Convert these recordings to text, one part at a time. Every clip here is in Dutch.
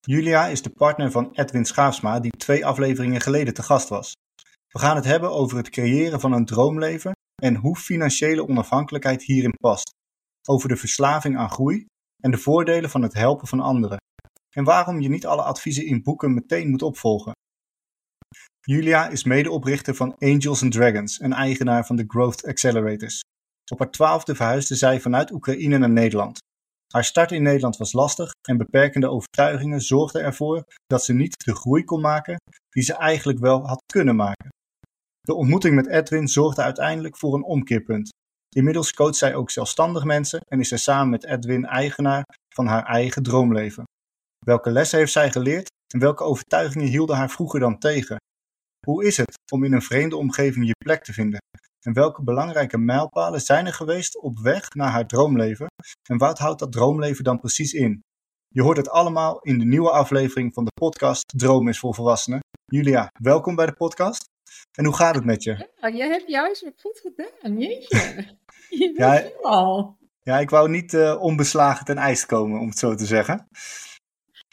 Julia is de partner van Edwin Schaafsma, die twee afleveringen geleden te gast was. We gaan het hebben over het creëren van een droomleven en hoe financiële onafhankelijkheid hierin past. Over de verslaving aan groei en de voordelen van het helpen van anderen. En waarom je niet alle adviezen in boeken meteen moet opvolgen. Julia is medeoprichter van Angels and Dragons en eigenaar van de Growth Accelerators. Op haar twaalfde verhuisde zij vanuit Oekraïne naar Nederland. Haar start in Nederland was lastig en beperkende overtuigingen zorgden ervoor dat ze niet de groei kon maken die ze eigenlijk wel had kunnen maken. De ontmoeting met Edwin zorgde uiteindelijk voor een omkeerpunt. Inmiddels coacht zij ook zelfstandig mensen en is zij samen met Edwin eigenaar van haar eigen droomleven. Welke lessen heeft zij geleerd en welke overtuigingen hielden haar vroeger dan tegen? Hoe is het om in een vreemde omgeving je plek te vinden? En welke belangrijke mijlpalen zijn er geweest op weg naar haar droomleven? En wat houdt dat droomleven dan precies in? Je hoort het allemaal in de nieuwe aflevering van de podcast Droom is voor Volwassenen. Julia, welkom bij de podcast. En hoe gaat het met je? Ja, je hebt juist wat goed gedaan, jeetje. Je ja, al. Ja, ik wou niet uh, onbeslagen ten ijs komen, om het zo te zeggen.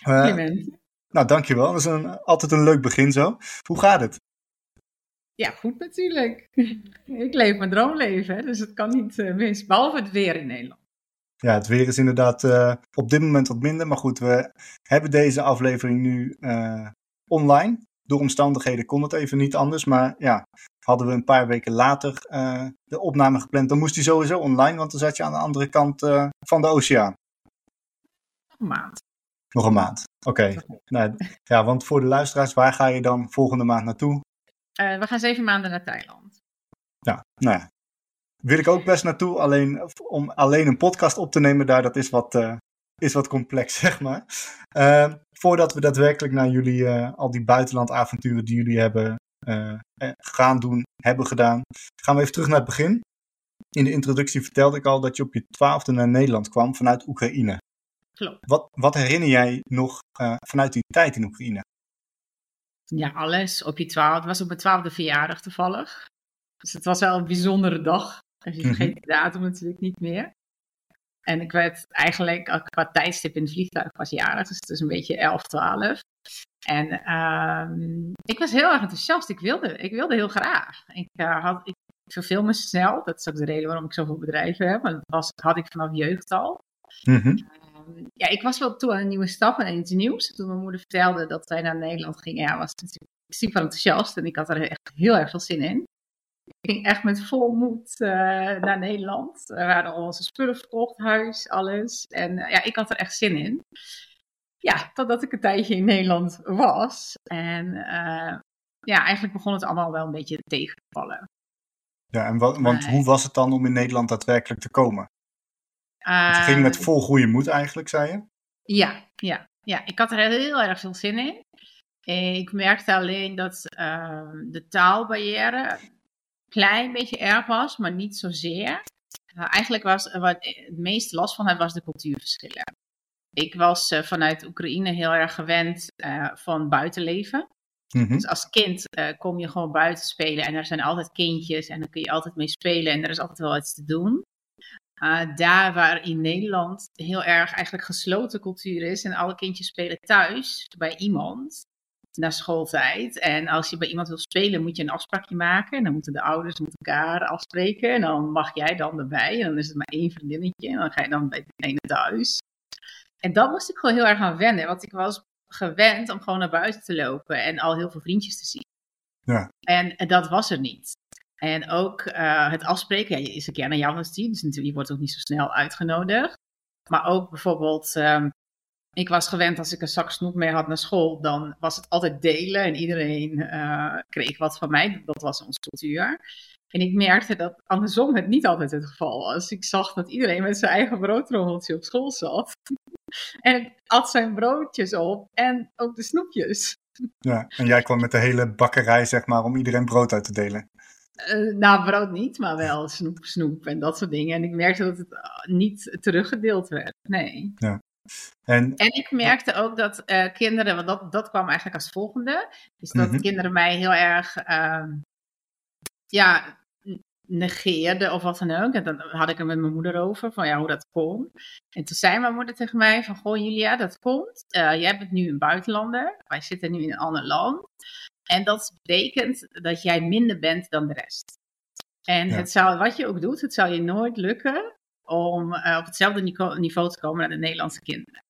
Uh, nou, dankjewel. Dat is een, altijd een leuk begin zo. Hoe gaat het? Ja, goed natuurlijk. ik leef mijn droomleven, dus het kan niet uh, mis. Behalve het weer in Nederland. Ja, het weer is inderdaad uh, op dit moment wat minder. Maar goed, we hebben deze aflevering nu uh, online. Door omstandigheden kon het even niet anders. Maar ja, hadden we een paar weken later de opname gepland, dan moest die sowieso online. Want dan zat je aan de andere kant van de oceaan. Een maand. Nog een maand. Oké. Okay. Nou, ja, want voor de luisteraars, waar ga je dan volgende maand naartoe? Uh, we gaan zeven maanden naar Thailand. Ja, nou ja. Wil ik ook best naartoe. Alleen om alleen een podcast op te nemen daar, dat is wat, uh, is wat complex, zeg maar. Uh, voordat we daadwerkelijk naar jullie, al die buitenlandavonturen die jullie hebben gaan doen, hebben gedaan, gaan we even terug naar het begin. In de introductie vertelde ik al dat je op je twaalfde naar Nederland kwam vanuit Oekraïne. Klopt. Wat, wat herinner jij nog vanuit die tijd in Oekraïne? Ja, alles. Op je twaalf. Het was op mijn twaalfde verjaardag toevallig. Dus het was wel een bijzondere dag. Dus je vergeet de datum natuurlijk niet meer. En ik werd eigenlijk qua tijdstip in het vliegtuig pas jarig. Dus het is een beetje 11, 12. En uh, ik was heel erg enthousiast. Ik wilde, ik wilde heel graag. Ik, uh, had, ik verveel me snel. Dat is ook de reden waarom ik zoveel bedrijven heb. Want dat was, had ik vanaf jeugd al. Mm -hmm ja, ik was wel toe aan een nieuwe stap en iets nieuws. Toen mijn moeder vertelde dat wij naar Nederland gingen, ja, was natuurlijk super enthousiast en ik had er echt heel erg veel zin in. Ik ging echt met vol moed uh, naar Nederland. We hadden al onze spullen verkocht, huis, alles. En uh, ja, ik had er echt zin in. Ja, totdat ik een tijdje in Nederland was. En uh, ja, eigenlijk begon het allemaal wel een beetje tegen te vallen. Ja, en wat, want hoe was het dan om in Nederland daadwerkelijk te komen? Het ging met ehm, vol goede moed eigenlijk, zei je? Ja, ja, ja, ik had er heel erg veel zin in. Ik merkte alleen dat uh, de taalbarrière een klein beetje erg was, maar niet zozeer. Uh, eigenlijk was wat het meeste last van had, was de cultuurverschillen. Ik was uh, vanuit Oekraïne heel erg gewend uh, van buitenleven. Mm -hmm. Dus als kind kom je gewoon buiten spelen en er zijn altijd kindjes en dan kun je altijd mee spelen en er is altijd wel iets te doen. Uh, daar waar in Nederland heel erg eigenlijk gesloten cultuur is en alle kindjes spelen thuis bij iemand na schooltijd. En als je bij iemand wil spelen, moet je een afspraakje maken. En dan moeten de ouders met elkaar afspreken. En dan mag jij dan erbij. En dan is het maar één vriendinnetje. En dan ga je dan bij de ene thuis. En dat moest ik gewoon heel erg aan wennen. Want ik was gewend om gewoon naar buiten te lopen en al heel veel vriendjes te zien. Ja. En dat was er niet. En ook uh, het afspreken, ja, is een keer naar jou team, dus natuurlijk, je wordt ook niet zo snel uitgenodigd. Maar ook bijvoorbeeld, um, ik was gewend als ik een zak snoep mee had naar school, dan was het altijd delen en iedereen uh, kreeg wat van mij. Dat was onze cultuur. En ik merkte dat andersom het niet altijd het geval was. Ik zag dat iedereen met zijn eigen broodrommeltje op school zat. en at zijn broodjes op en ook de snoepjes. Ja, en jij kwam met de hele bakkerij, zeg maar, om iedereen brood uit te delen. Uh, nou, brood niet, maar wel snoep, snoep en dat soort dingen. En ik merkte dat het niet teruggedeeld werd. Nee. Ja. En, en ik merkte ook dat uh, kinderen, want dat, dat kwam eigenlijk als volgende, is dat mm kinderen mij heel erg uh, ja, negeerden of wat dan ook. En dan had ik er met mijn moeder over, van ja, hoe dat komt. En toen zei mijn moeder tegen mij van, goh Julia, dat komt. Jij bent nu een buitenlander, wij zitten nu in een ander land. En dat betekent dat jij minder bent dan de rest. En het zou, wat je ook doet, het zal je nooit lukken om uh, op hetzelfde niveau te komen naar de Nederlandse kinderen.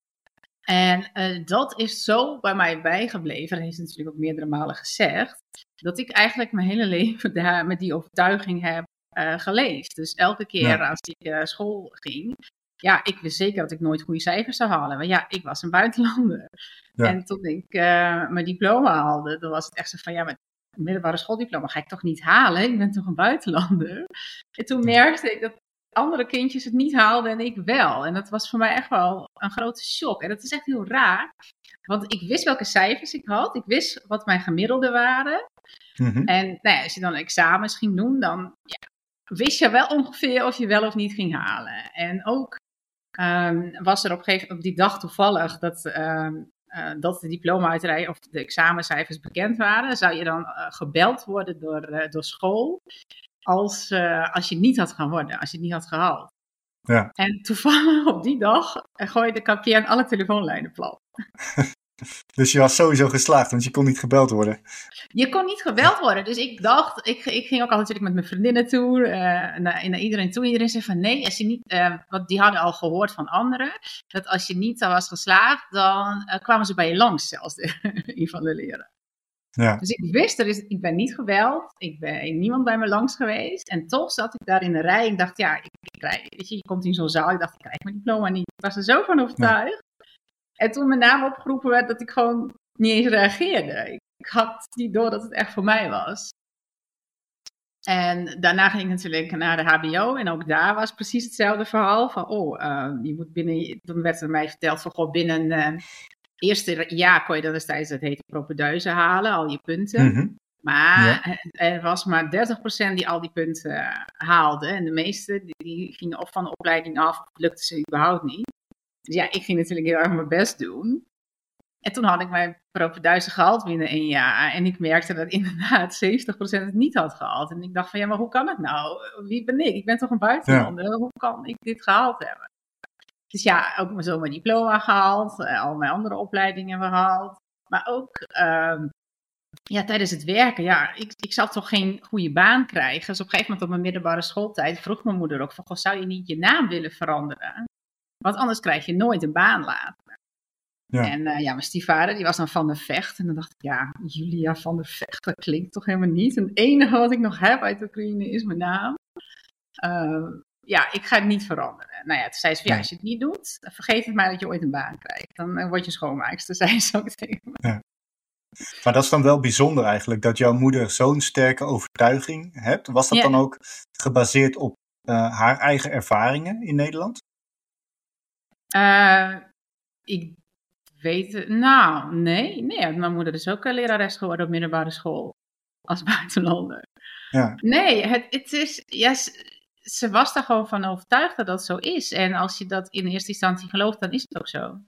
En uh, dat is zo bij mij bijgebleven, dat is natuurlijk ook meerdere malen gezegd, dat ik eigenlijk mijn hele leven daar met die overtuiging heb uh, geleefd. Dus elke keer als ik uh, school ging, ja, ik wist zeker dat ik nooit goede cijfers zou halen. Want ja, ik was een buitenlander. En toen ik mijn diploma haalde, dan was het echt zo van, ja, met middelbare schooldiploma ga ik toch niet halen? Ik ben toch een buitenlander? En toen merkte ik dat andere kindjes het niet haalden en ik wel. En dat was voor mij echt wel een grote shock. En dat is echt heel raar. Want ik wist welke cijfers ik had. Ik wist wat mijn gemiddelden waren. Mhm. En nou ja, als je dan examens ging doen, dan ja, wist je wel ongeveer of je wel of niet ging halen. En ook um, was er op gegeven op die dag toevallig dat, um, uh, dat de diploma-uitrij of de examencijfers bekend waren. Zou je dan uh, gebeld worden door, uh, door school als, als je niet had gaan worden, als je het niet had gehaald. Ja. En toevallig op die dag gooide KPN alle telefoonlijnen plat. dus je was sowieso geslaagd, want je kon niet gebeld worden. Je kon niet gebeld worden. Dus ik dacht, ik, ik ging ook al natuurlijk met mijn vriendinnen toe, uh, naar, naar, iedereen toe. Iedereen zei van nee, als je niet, uh, want die hadden al gehoord van anderen, dat als je niet was geslaagd, dan uh, kwamen ze bij je langs zelfs, een van de leren. Ja. Dus ik wist, er is, ik ben niet gebeld, ik ben niemand bij me langs geweest. En toch zat ik daar in de rij. Ik dacht, ja, ik, je, je komt in zo'n zaal. Ik dacht, ik krijg mijn diploma niet. Ik was er zo van overtuigd. En toen mijn naam opgeroepen werd, dat ik gewoon niet eens reageerde. Ik, ik had niet door dat het echt voor mij was. En daarna ging ik natuurlijk naar de HBO en ook daar was precies hetzelfde verhaal. Van, oh, uh, je moet binnen, toen werd er mij verteld van, goh, binnen uh, eerste jaar kon je dan destijds, dat heette propeduizen halen, al je punten. Mhm. Maar er was maar 30% die al die punten haalde. En de meeste die, die gingen of van de opleiding af, lukte ze überhaupt niet. Dus ja, ik ging natuurlijk heel erg mijn best doen. En toen had ik mijn propeduizen gehaald binnen een jaar. En ik merkte dat inderdaad 70% het niet had gehaald. En ik dacht van, ja, maar hoe kan het nou? Wie ben ik? Ik ben toch een buitenlander? Hoe kan ik dit gehaald hebben? Dus ja, ook zo mijn diploma gehaald, eh, al mijn andere opleidingen gehaald. Maar ook uh, ja, tijdens het werken, ja, ik, ik zou toch geen goede baan krijgen. Dus op een gegeven moment op mijn middelbare schooltijd vroeg mijn moeder ook van, goh, zou je niet je naam willen veranderen? Want anders krijg je nooit een baan later. Ja. En uh, ja, mijn stiefvader, die was dan Van de Vecht. En dan dacht ik, ja, Julia Van de Vecht, dat klinkt toch helemaal niet. En het enige wat ik nog heb uit Oekraïne is mijn naam. Uh, ja, ik ga het niet veranderen. Nou ja, toen zei ze van, ja, als je het niet doet, vergeet het maar dat je ooit een baan krijgt. Dan uh, word je schoonmaakster, zei ze ook tegen me. Ja. Maar dat is dan wel bijzonder eigenlijk, dat jouw moeder zo'n sterke overtuiging hebt. Was dat dan ook gebaseerd op uh, haar eigen ervaringen in Nederland? Uh, ik weet het, nou, nee, nee. Mijn moeder is ook lerares geworden op middelbare school. Als buitenlander. Ja. Nee, het, het is, yes, ze was daar gewoon van overtuigd dat dat zo is. En als je dat in eerste instantie gelooft, dan is het ook zo.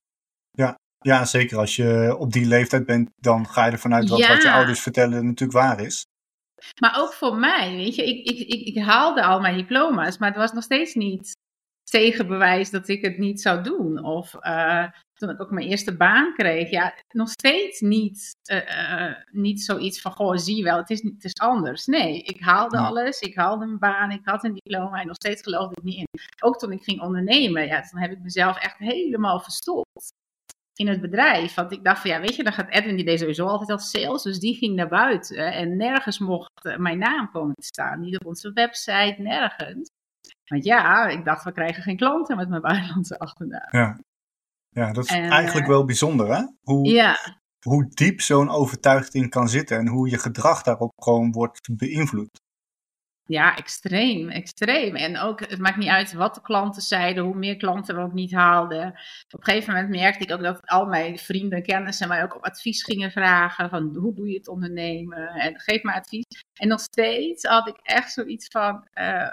Ja, ja zeker. Als je op die leeftijd bent, dan ga je ervan uit dat wat je ouders vertellen natuurlijk waar is. Maar ook voor mij, weet je, ik, ik, ik, ik haalde al mijn diploma's, maar het was nog steeds niet tegenbewijs dat ik het niet zou doen. Of uh, toen ik ook mijn eerste baan kreeg, ja, nog steeds niet, uh, uh, niet zoiets van, goh, zie je wel, het is, het is anders. Nee, ik haalde alles, ik haalde een baan, ik had een diploma en nog steeds geloofde ik niet in. Ook toen ik ging ondernemen, ja, toen heb ik mezelf echt helemaal verstopt in het bedrijf. Want ik dacht van, ja, weet je, dan gaat Edwin, die deed sowieso altijd als sales, dus die ging naar buiten en nergens mocht mijn naam komen te staan. Niet op onze website, nergens. Want ja, ik dacht, we krijgen geen klanten met mijn buitenlandse achternaam. Ja, ja dat is eigenlijk uh, wel bijzonder, hè? Hoe, ja. hoe diep zo'n overtuiging kan zitten en hoe je gedrag daarop gewoon wordt beïnvloed. Ja, extreem, extreem. En ook, het maakt niet uit wat de klanten zeiden, hoe meer klanten er ook niet haalden. Op een gegeven moment merkte ik ook dat al mijn vrienden en kennissen mij ook op advies gingen vragen. Van hoe doe je het ondernemen? En geef me advies. En nog steeds had ik echt zoiets van, uh,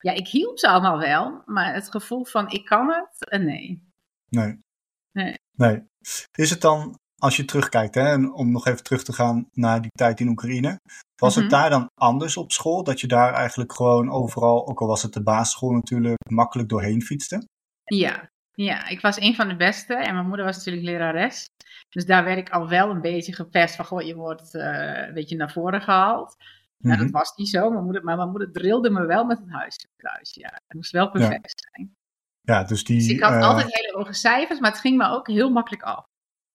ja, ik hielp ze allemaal wel. Maar het gevoel van ik kan het, uh, nee. Nee. Nee. Nee. Is het dan als je terugkijkt, hè, en om nog even terug te gaan naar die tijd in Oekraïne, was het Mhm. daar dan anders op school? Dat je daar eigenlijk gewoon overal, ook al was het de basisschool natuurlijk, makkelijk doorheen fietste? Ja, ja, ik was een van de beste en mijn moeder was natuurlijk lerares. Dus daar werd ik al wel een beetje gepest van, goh, je wordt eh, een beetje naar voren gehaald. Nou, Mhm. dat was niet zo, mijn moeder, maar mijn moeder drilde me wel met het huiswerk thuis. Ja, het moest wel perfect zijn. Ja, dus die. Dus ik had eh, altijd hele hoge cijfers, maar het ging me ook heel makkelijk af.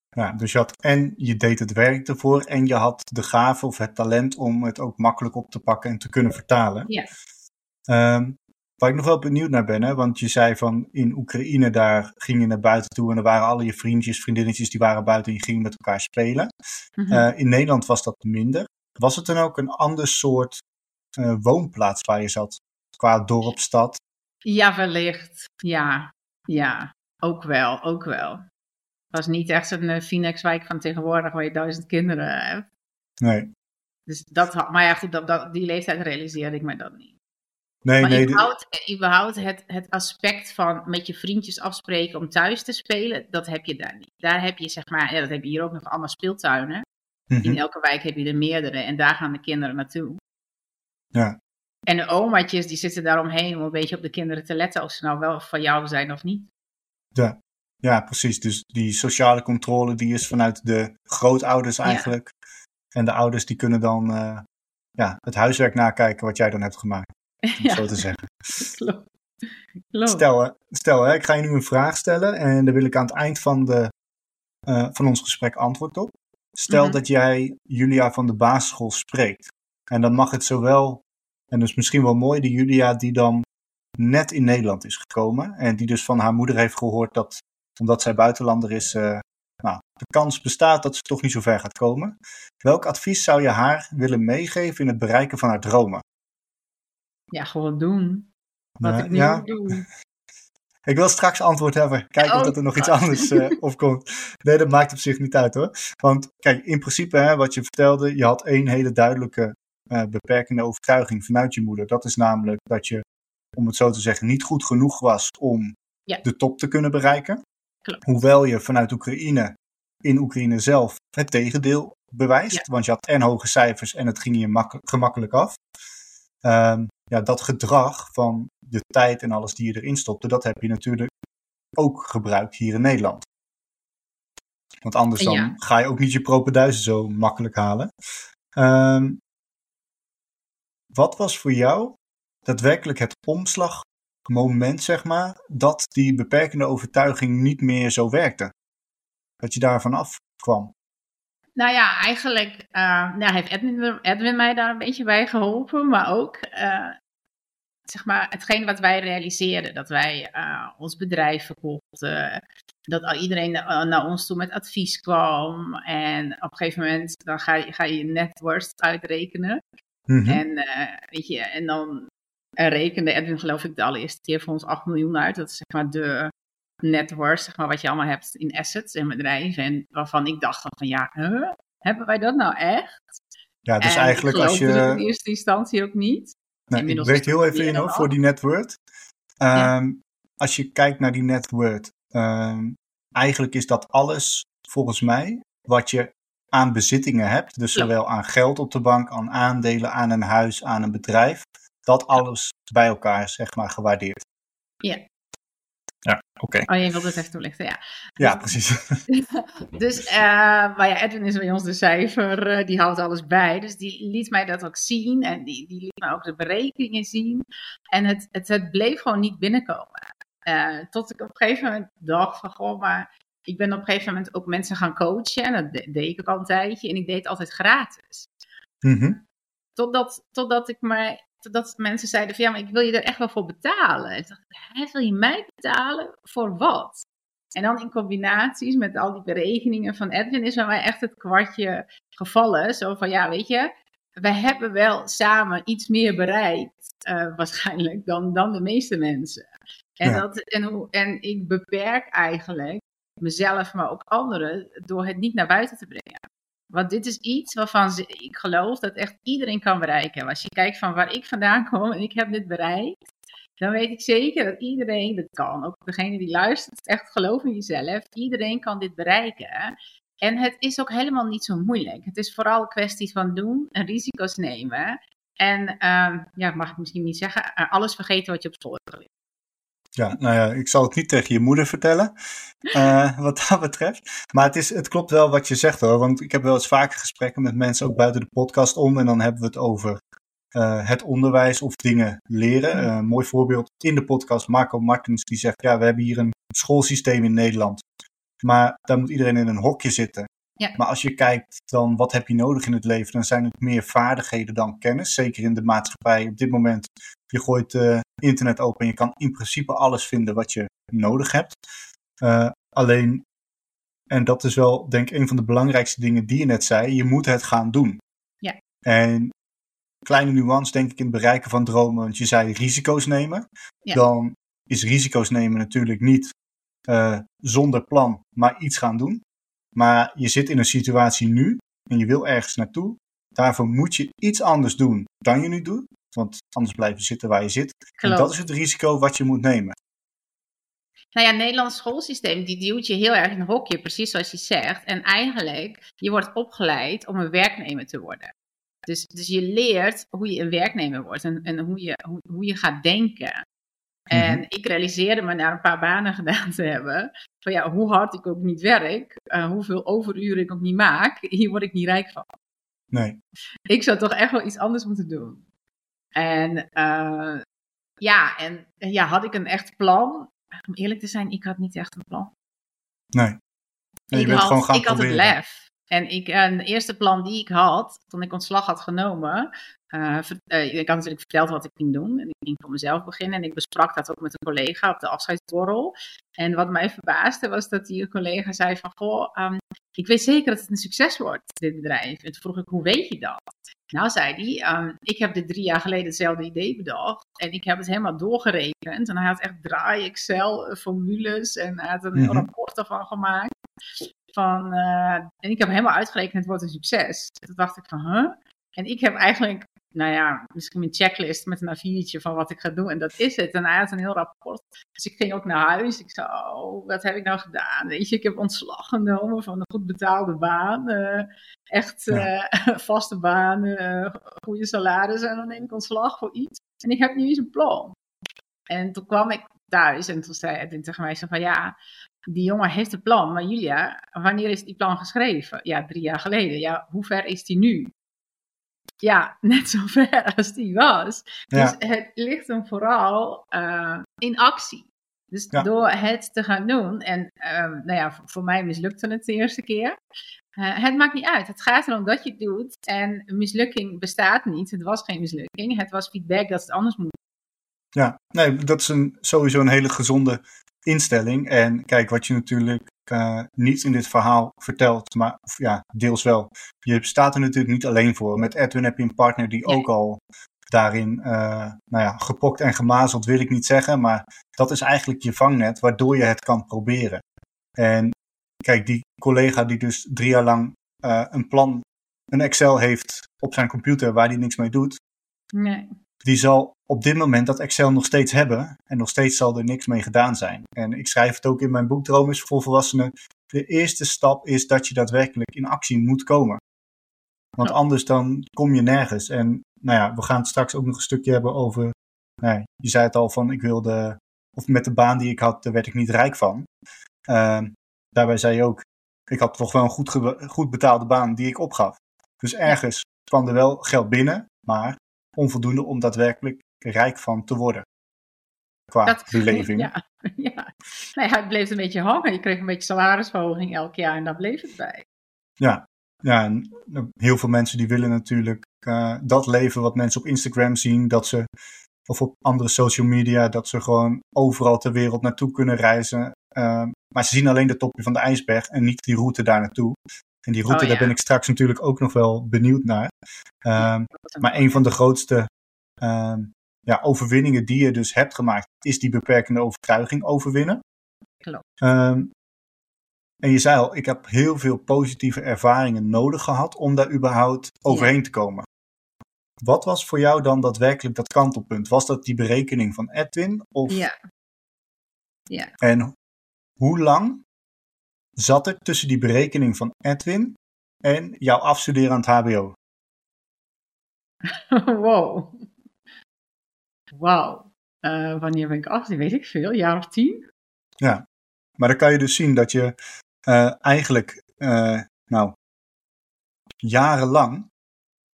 ja, dus je had en je deed het werk ervoor en je had de gave of het talent om het ook makkelijk op te pakken en te kunnen vertalen. Ja. Ehm, waar ik nog wel benieuwd naar ben, hè, want je zei van in Oekraïne daar ging je naar buiten toe en er waren alle je vriendjes, vriendinnetjes die waren buiten en je ging met elkaar spelen. Mhm. Eh, in Nederland was dat minder. Was het dan ook een ander soort eh, woonplaats waar je zat? Qua dorp, stad? Ja, wellicht. Ja, ja, ook wel, ook wel. Het was niet echt zo'n uh, Phoenixwijk van tegenwoordig waar je duizend kinderen hebt. Nee. Dus dat, had- maar ja, goed, dat, dat, die leeftijd realiseerde ik me dan niet. Nee, maar nee. überhaupt, überhaupt het, het aspect van met je vriendjes afspreken om thuis te spelen, dat heb je daar niet. Daar heb je zeg maar, ja, dat heb je hier ook nog allemaal speeltuinen. Mhm. In elke wijk heb je er meerdere en daar gaan de kinderen naartoe. Ja. En de omaatjes die zitten daaromheen om een beetje op de kinderen te letten of ze nou wel van jou zijn of niet. Ja. ja, precies. Dus die sociale controle die is vanuit de grootouders eigenlijk. En de ouders die kunnen dan eh, ja, het huiswerk nakijken wat jij dan hebt gemaakt. Om Ja, zo te zeggen. klopt. klopt. Stel, hè, stel hè, ik ga je nu een vraag stellen en daar wil ik aan het eind van, de, eh, van ons gesprek antwoord op. Stel Mhm. dat jij Julia van de basisschool spreekt. En dan mag het zowel, en dus misschien wel mooi, de Julia die dan net in Nederland is gekomen. En die dus van haar moeder heeft gehoord dat, omdat zij buitenlander is, eh, nou, de kans bestaat dat ze toch niet zo ver gaat komen. Welk advies zou je haar willen meegeven in het bereiken van haar dromen? Ja, gewoon doen. Wat ik nu ja, doe. Ik wil straks antwoord hebben. Kijken of Oh, dat er nog iets anders eh opkomt. Nee, dat maakt op zich niet uit hoor. Want kijk, in principe, hè, wat je vertelde, je had één hele duidelijke eh, beperkende overtuiging vanuit je moeder. Dat is namelijk dat je, om het zo te zeggen, niet goed genoeg was om Ja. de top te kunnen bereiken. Klopt. Hoewel je vanuit Oekraïne, in Oekraïne zelf, het tegendeel bewijst. Ja. Want je had en hoge cijfers en het ging je makkel- gemakkelijk af. Ehm, ja, dat gedrag van de tijd en alles die je erin stopte, dat heb je natuurlijk ook gebruikt hier in Nederland. Want anders dan Ja. ga je ook niet je propenduizen zo makkelijk halen. Ehm, wat was voor jou daadwerkelijk het omslagmoment, zeg maar, dat die beperkende overtuiging niet meer zo werkte? Dat je daarvan afkwam? Nou ja, eigenlijk eh, nou, heeft Edwin, Edwin mij daar een beetje bij geholpen. Maar ook, eh, zeg maar, hetgeen wat wij realiseerden. Dat wij eh, ons bedrijf verkochten. Dat al iedereen naar ons toe met advies kwam. En op een gegeven moment dan ga je, ga je je net worst uitrekenen. Mhm. En, weet je, en dan rekende Edwin geloof ik de allereerste keer voor ons 8 miljoen uit. Dat is zeg maar de net worth, zeg maar, wat je allemaal hebt in assets en bedrijven. En waarvan ik dacht van ja, huh? hebben wij dat nou echt? Ja, dus en eigenlijk als het in je. eerste instantie ook niet. Nee, ik breek heel even in hoor, voor die net worth. Ja. Ehm, Als je kijkt naar die net worth, ehm, eigenlijk is dat alles volgens mij wat je aan bezittingen hebt. Dus Ja. zowel aan geld op de bank, aan aandelen, aan een huis, aan een bedrijf. Dat alles bij elkaar zeg maar gewaardeerd. Ja. Ja, oké. Oh, je wilde het even toelichten, ja. Ja, precies. Dus, eh, maar ja, Edwin is bij ons de cijfer, eh, die houdt alles bij. Dus die liet mij dat ook zien en die, die liet mij ook de berekeningen zien. En het, het, het bleef gewoon niet binnenkomen. Eh, tot ik op een gegeven moment dacht van, goh, maar ik ben op een gegeven moment ook mensen gaan coachen. En dat de- deed ik ook al een tijdje en ik deed het altijd gratis. Mhm. Totdat, totdat ik mij, totdat mensen zeiden van, ja, maar ik wil je er echt wel voor betalen. Ik dacht, hè, wil je mij betalen? Voor wat? En dan in combinaties met al die berekeningen van Edwin is bij mij echt het kwartje gevallen. Zo van, ja, weet je, we hebben wel samen iets meer bereikt, uh, waarschijnlijk, dan, dan de meeste mensen. En, dat, en, hoe, en ik beperk eigenlijk mezelf, maar ook anderen, door het niet naar buiten te brengen. Want dit is iets waarvan ik geloof dat echt iedereen kan bereiken. Als je kijkt van waar ik vandaan kom en ik heb dit bereikt, dan weet ik zeker dat iedereen dat kan. Ook degene die luistert, echt geloof in jezelf. Iedereen kan dit bereiken. En het is ook helemaal niet zo moeilijk. Het is vooral een kwestie van doen en risico's nemen. En uh, ja, mag ik misschien niet zeggen, eh, alles vergeten wat je op school hebt. Ja, nou ja, ik zal het niet tegen je moeder vertellen, uh, wat dat betreft. Maar het, is, het klopt wel wat je zegt hoor, want ik heb wel eens vaker gesprekken met mensen, ook buiten de podcast om. En dan hebben we het over uh, het onderwijs of dingen leren. Uh, mooi voorbeeld in de podcast, Marco Martens, die zegt, ja, we hebben hier een schoolsysteem in Nederland. Maar daar moet iedereen in een hokje zitten. Ja. Maar als je kijkt dan wat heb je nodig in het leven, dan zijn het meer vaardigheden dan kennis. Zeker in de maatschappij op dit moment. Je gooit uh, internet open en je kan in principe alles vinden wat je nodig hebt. Uh, alleen, en dat is wel denk ik een van de belangrijkste dingen die je net zei, je moet het gaan doen. Ja. En kleine nuance denk ik in het bereiken van dromen, want je zei risico's nemen. Ja. Dan is risico's nemen natuurlijk niet uh, zonder plan, maar iets gaan doen. Maar je zit in een situatie nu en je wil ergens naartoe. Daarvoor moet je iets anders doen dan je nu doet. Want anders blijf je zitten waar je zit. En dat is het risico wat je moet nemen. Nou ja, het Nederlands schoolsysteem die duwt je heel erg in een hokje, precies zoals je zegt. En eigenlijk, je wordt opgeleid om een werknemer te worden. Dus, dus je leert hoe je een werknemer wordt en, en hoe, je, hoe, hoe je gaat denken. En mhm. ik realiseerde me na een paar banen gedaan te hebben, van ja, hoe hard ik ook niet werk, uh, hoeveel overuren ik ook niet maak, hier word ik niet rijk van. Nee. Ik zou toch echt wel iets anders moeten doen. En uh, ja, en ja, had ik een echt plan? Om eerlijk te zijn, ik had niet echt een plan. Nee. ik, had, ik had het lef. En ik, een eerste plan die ik had, toen ik ontslag had genomen, uh, ik had natuurlijk verteld wat ik ging doen. En ik ging voor mezelf beginnen. En ik besprak dat ook met een collega op de afscheidsborrel. En wat mij verbaasde was dat die collega zei van... Goh, um, ik weet zeker dat het een succes wordt, dit bedrijf. En toen vroeg ik, hoe weet je dat? Nou, zei hij, um, ik heb dit drie jaar geleden hetzelfde idee bedacht. En ik heb het helemaal doorgerekend. En hij had echt draai Excel-formules. En hij had een mm rapport ervan gemaakt. Van, uh, en ik heb helemaal uitgerekend, het wordt een succes. Toen dacht ik van, huh? En ik heb eigenlijk nou ja, misschien een checklist met een a van wat ik ga doen. En dat is het. En hij had een heel rapport. Dus ik ging ook naar huis. Ik zei, oh, wat heb ik nou gedaan? Weet je, ik heb ontslag genomen van een goed betaalde baan. Uh, echt uh, vaste baan, uh, goede salaris. En dan neem ik ontslag voor iets. En ik heb niet eens een plan. En toen kwam ik thuis en toen zei hij tegen mij zo van, ja, die jongen heeft een plan. Maar Julia, wanneer is die plan geschreven? Ja, drie jaar geleden. Ja, hoe ver is die nu? Ja, net zo ver als die was. Dus het ligt hem vooral uh, in actie. Dus door het te gaan doen, en um, nou ja, voor, mij mislukte het de eerste keer. Uh, het maakt niet uit. Het gaat erom dat je het doet. En mislukking bestaat niet. Het was geen mislukking. Het was feedback dat het anders moet. Ja, nee, dat is een, sowieso een hele gezonde instelling. En kijk, wat je natuurlijk uh, niet in dit verhaal vertelt, maar ja, deels wel. Je staat er natuurlijk niet alleen voor. Met Edwin heb je een partner die ook al daarin, uh, nou ja, gepokt en gemazeld wil ik niet zeggen, maar dat is eigenlijk je vangnet waardoor je het kan proberen. En kijk, die collega die dus drie jaar lang uh, een plan, een Excel heeft op zijn computer waar hij niks mee doet, nee. Die zal op dit moment dat Excel nog steeds hebben. En nog steeds zal er niks mee gedaan zijn. En ik schrijf het ook in mijn boek Droom is voor volwassenen. De eerste stap is dat je daadwerkelijk in actie moet komen. Want anders dan kom je nergens. En nou ja, we gaan het straks ook nog een stukje hebben over. Nou, je zei het al van ik wilde. Of met de baan die ik had, daar werd ik niet rijk van. Uh, daarbij zei je ook. Ik had toch wel een goed, goed betaalde baan die ik opgaf. Dus ergens kwam er wel geld binnen, maar onvoldoende om daadwerkelijk rijk van te worden. Qua dat, beleving. Ja, ja. Nee, het bleef een beetje hangen. Je kreeg een beetje salarisverhoging elk jaar en daar bleef het bij. Ja, ja en heel veel mensen die willen natuurlijk uh, dat leven wat mensen op Instagram zien. Dat ze, of op andere social media, dat ze gewoon overal ter wereld naartoe kunnen reizen. Uh, maar ze zien alleen de topje van de ijsberg en niet die route daar naartoe. En die route, Oh, daar ja. ben ik straks natuurlijk ook nog wel benieuwd naar. Ehm, maar een van de grootste ehm, ja, overwinningen die je dus hebt gemaakt, is die beperkende overtuiging overwinnen. Klopt. Ehm, en je zei al, ik heb heel veel positieve ervaringen nodig gehad om daar überhaupt overheen te komen. Wat was voor jou dan daadwerkelijk dat kantelpunt? Was dat die berekening van Edwin? Of, Ja, En hoe lang zat er tussen die berekening van Edwin en jouw afstuderen aan het HBO? wow. Wauw. Eh, wanneer ben ik af? Die weet ik veel. Jaar of tien? Maar dan kan je dus zien dat je eh, eigenlijk, eh, nou, jarenlang,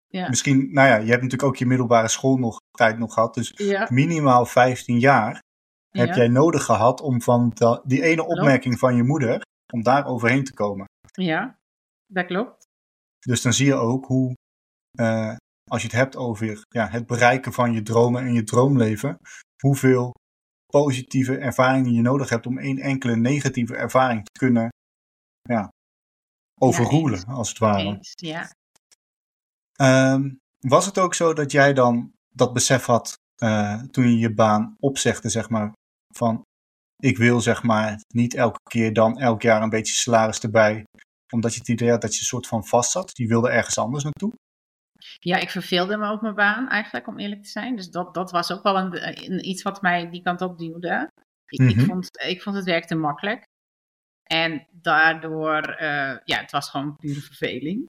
Ja. misschien, nou ja, je hebt natuurlijk ook je middelbare school nog tijd nog gehad, dus Ja. minimaal 15 jaar heb ja. jij nodig gehad om van da- die ene opmerking van je moeder, om daar overheen te komen. Ja, dat klopt. Dus dan zie je ook hoe, eh, als je het hebt over ja, het bereiken van je dromen en je droomleven, hoeveel positieve ervaringen je nodig hebt om één enkele negatieve ervaring te kunnen ja, overroelen, als het ware. Eens, ja. Ehm, was het ook zo dat jij dan dat besef had eh, toen je je baan opzegde, zeg maar, van ik wil zeg maar niet elke keer dan elk jaar een beetje salaris erbij, omdat je het idee had dat je een soort van vast zat. Je wilde ergens anders naartoe. Ja, ik verveelde me op mijn baan eigenlijk, om eerlijk te zijn. Dus dat, dat was ook wel een, een- iets wat mij die kant op duwde. Ik, Mhm. ik, vond, ik vond het werk te makkelijk. En daardoor, eh, ja, het was gewoon pure verveling.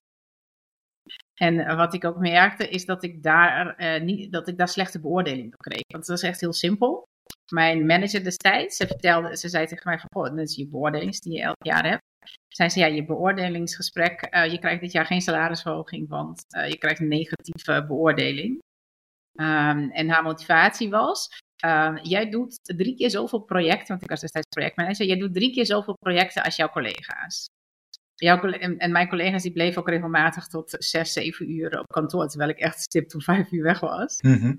En eh, wat ik ook merkte, is dat ik daar, eh, niet, dat ik daar slechte beoordeling op kreeg. Want dat is echt heel simpel. Mijn manager destijds, ze vertelde, ze zei tegen mij van, goh, dat is je beoordelings die je elk jaar hebt. Zei ze, ja, je beoordelingsgesprek, eh, je krijgt dit jaar geen salarisverhoging, want eh, je krijgt een negatieve beoordeling. Ehm, en haar motivatie was, ehm, jij doet drie keer zoveel projecten, want ik was destijds projectmanager, jij doet drie keer zoveel projecten als jouw collega's. Jouw, en, en mijn collega's die bleven ook regelmatig tot zes, zeven uur op kantoor, terwijl ik echt stipt om vijf uur weg was. Mhm.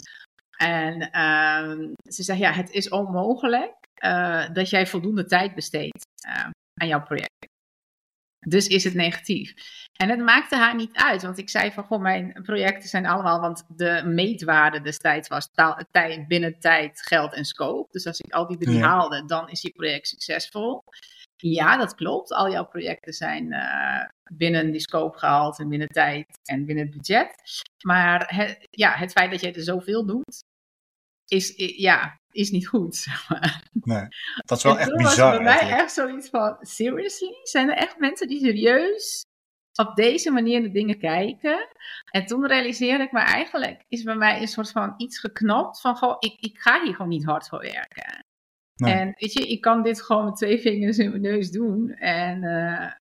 En ehm, ze zegt, ja, het is onmogelijk eh, dat jij voldoende tijd besteedt eh, aan jouw project. Dus is het negatief. En het maakte haar niet uit, want ik zei van, goh, mijn projecten zijn allemaal, want de meetwaarde destijds was taal, tijd, binnen tijd, geld en scope. Dus als ik al die drie Ja. haalde, dan is je project succesvol. Ja, dat klopt. Al jouw projecten zijn eh, binnen die scope gehaald en binnen tijd en binnen het budget. Maar het, ja, het feit dat jij er zoveel doet, is, ja, is niet goed. zeg maar. Nee, dat is wel echt bizar bij mij echt zoiets van, seriously? Zijn er echt mensen die serieus op deze manier naar dingen kijken? En toen realiseerde ik me eigenlijk, is bij mij een soort van iets geknapt van, goh, ik, ik ga hier gewoon niet hard voor werken. Nee. En weet je, ik kan dit gewoon met twee vingers in mijn neus doen. En eh,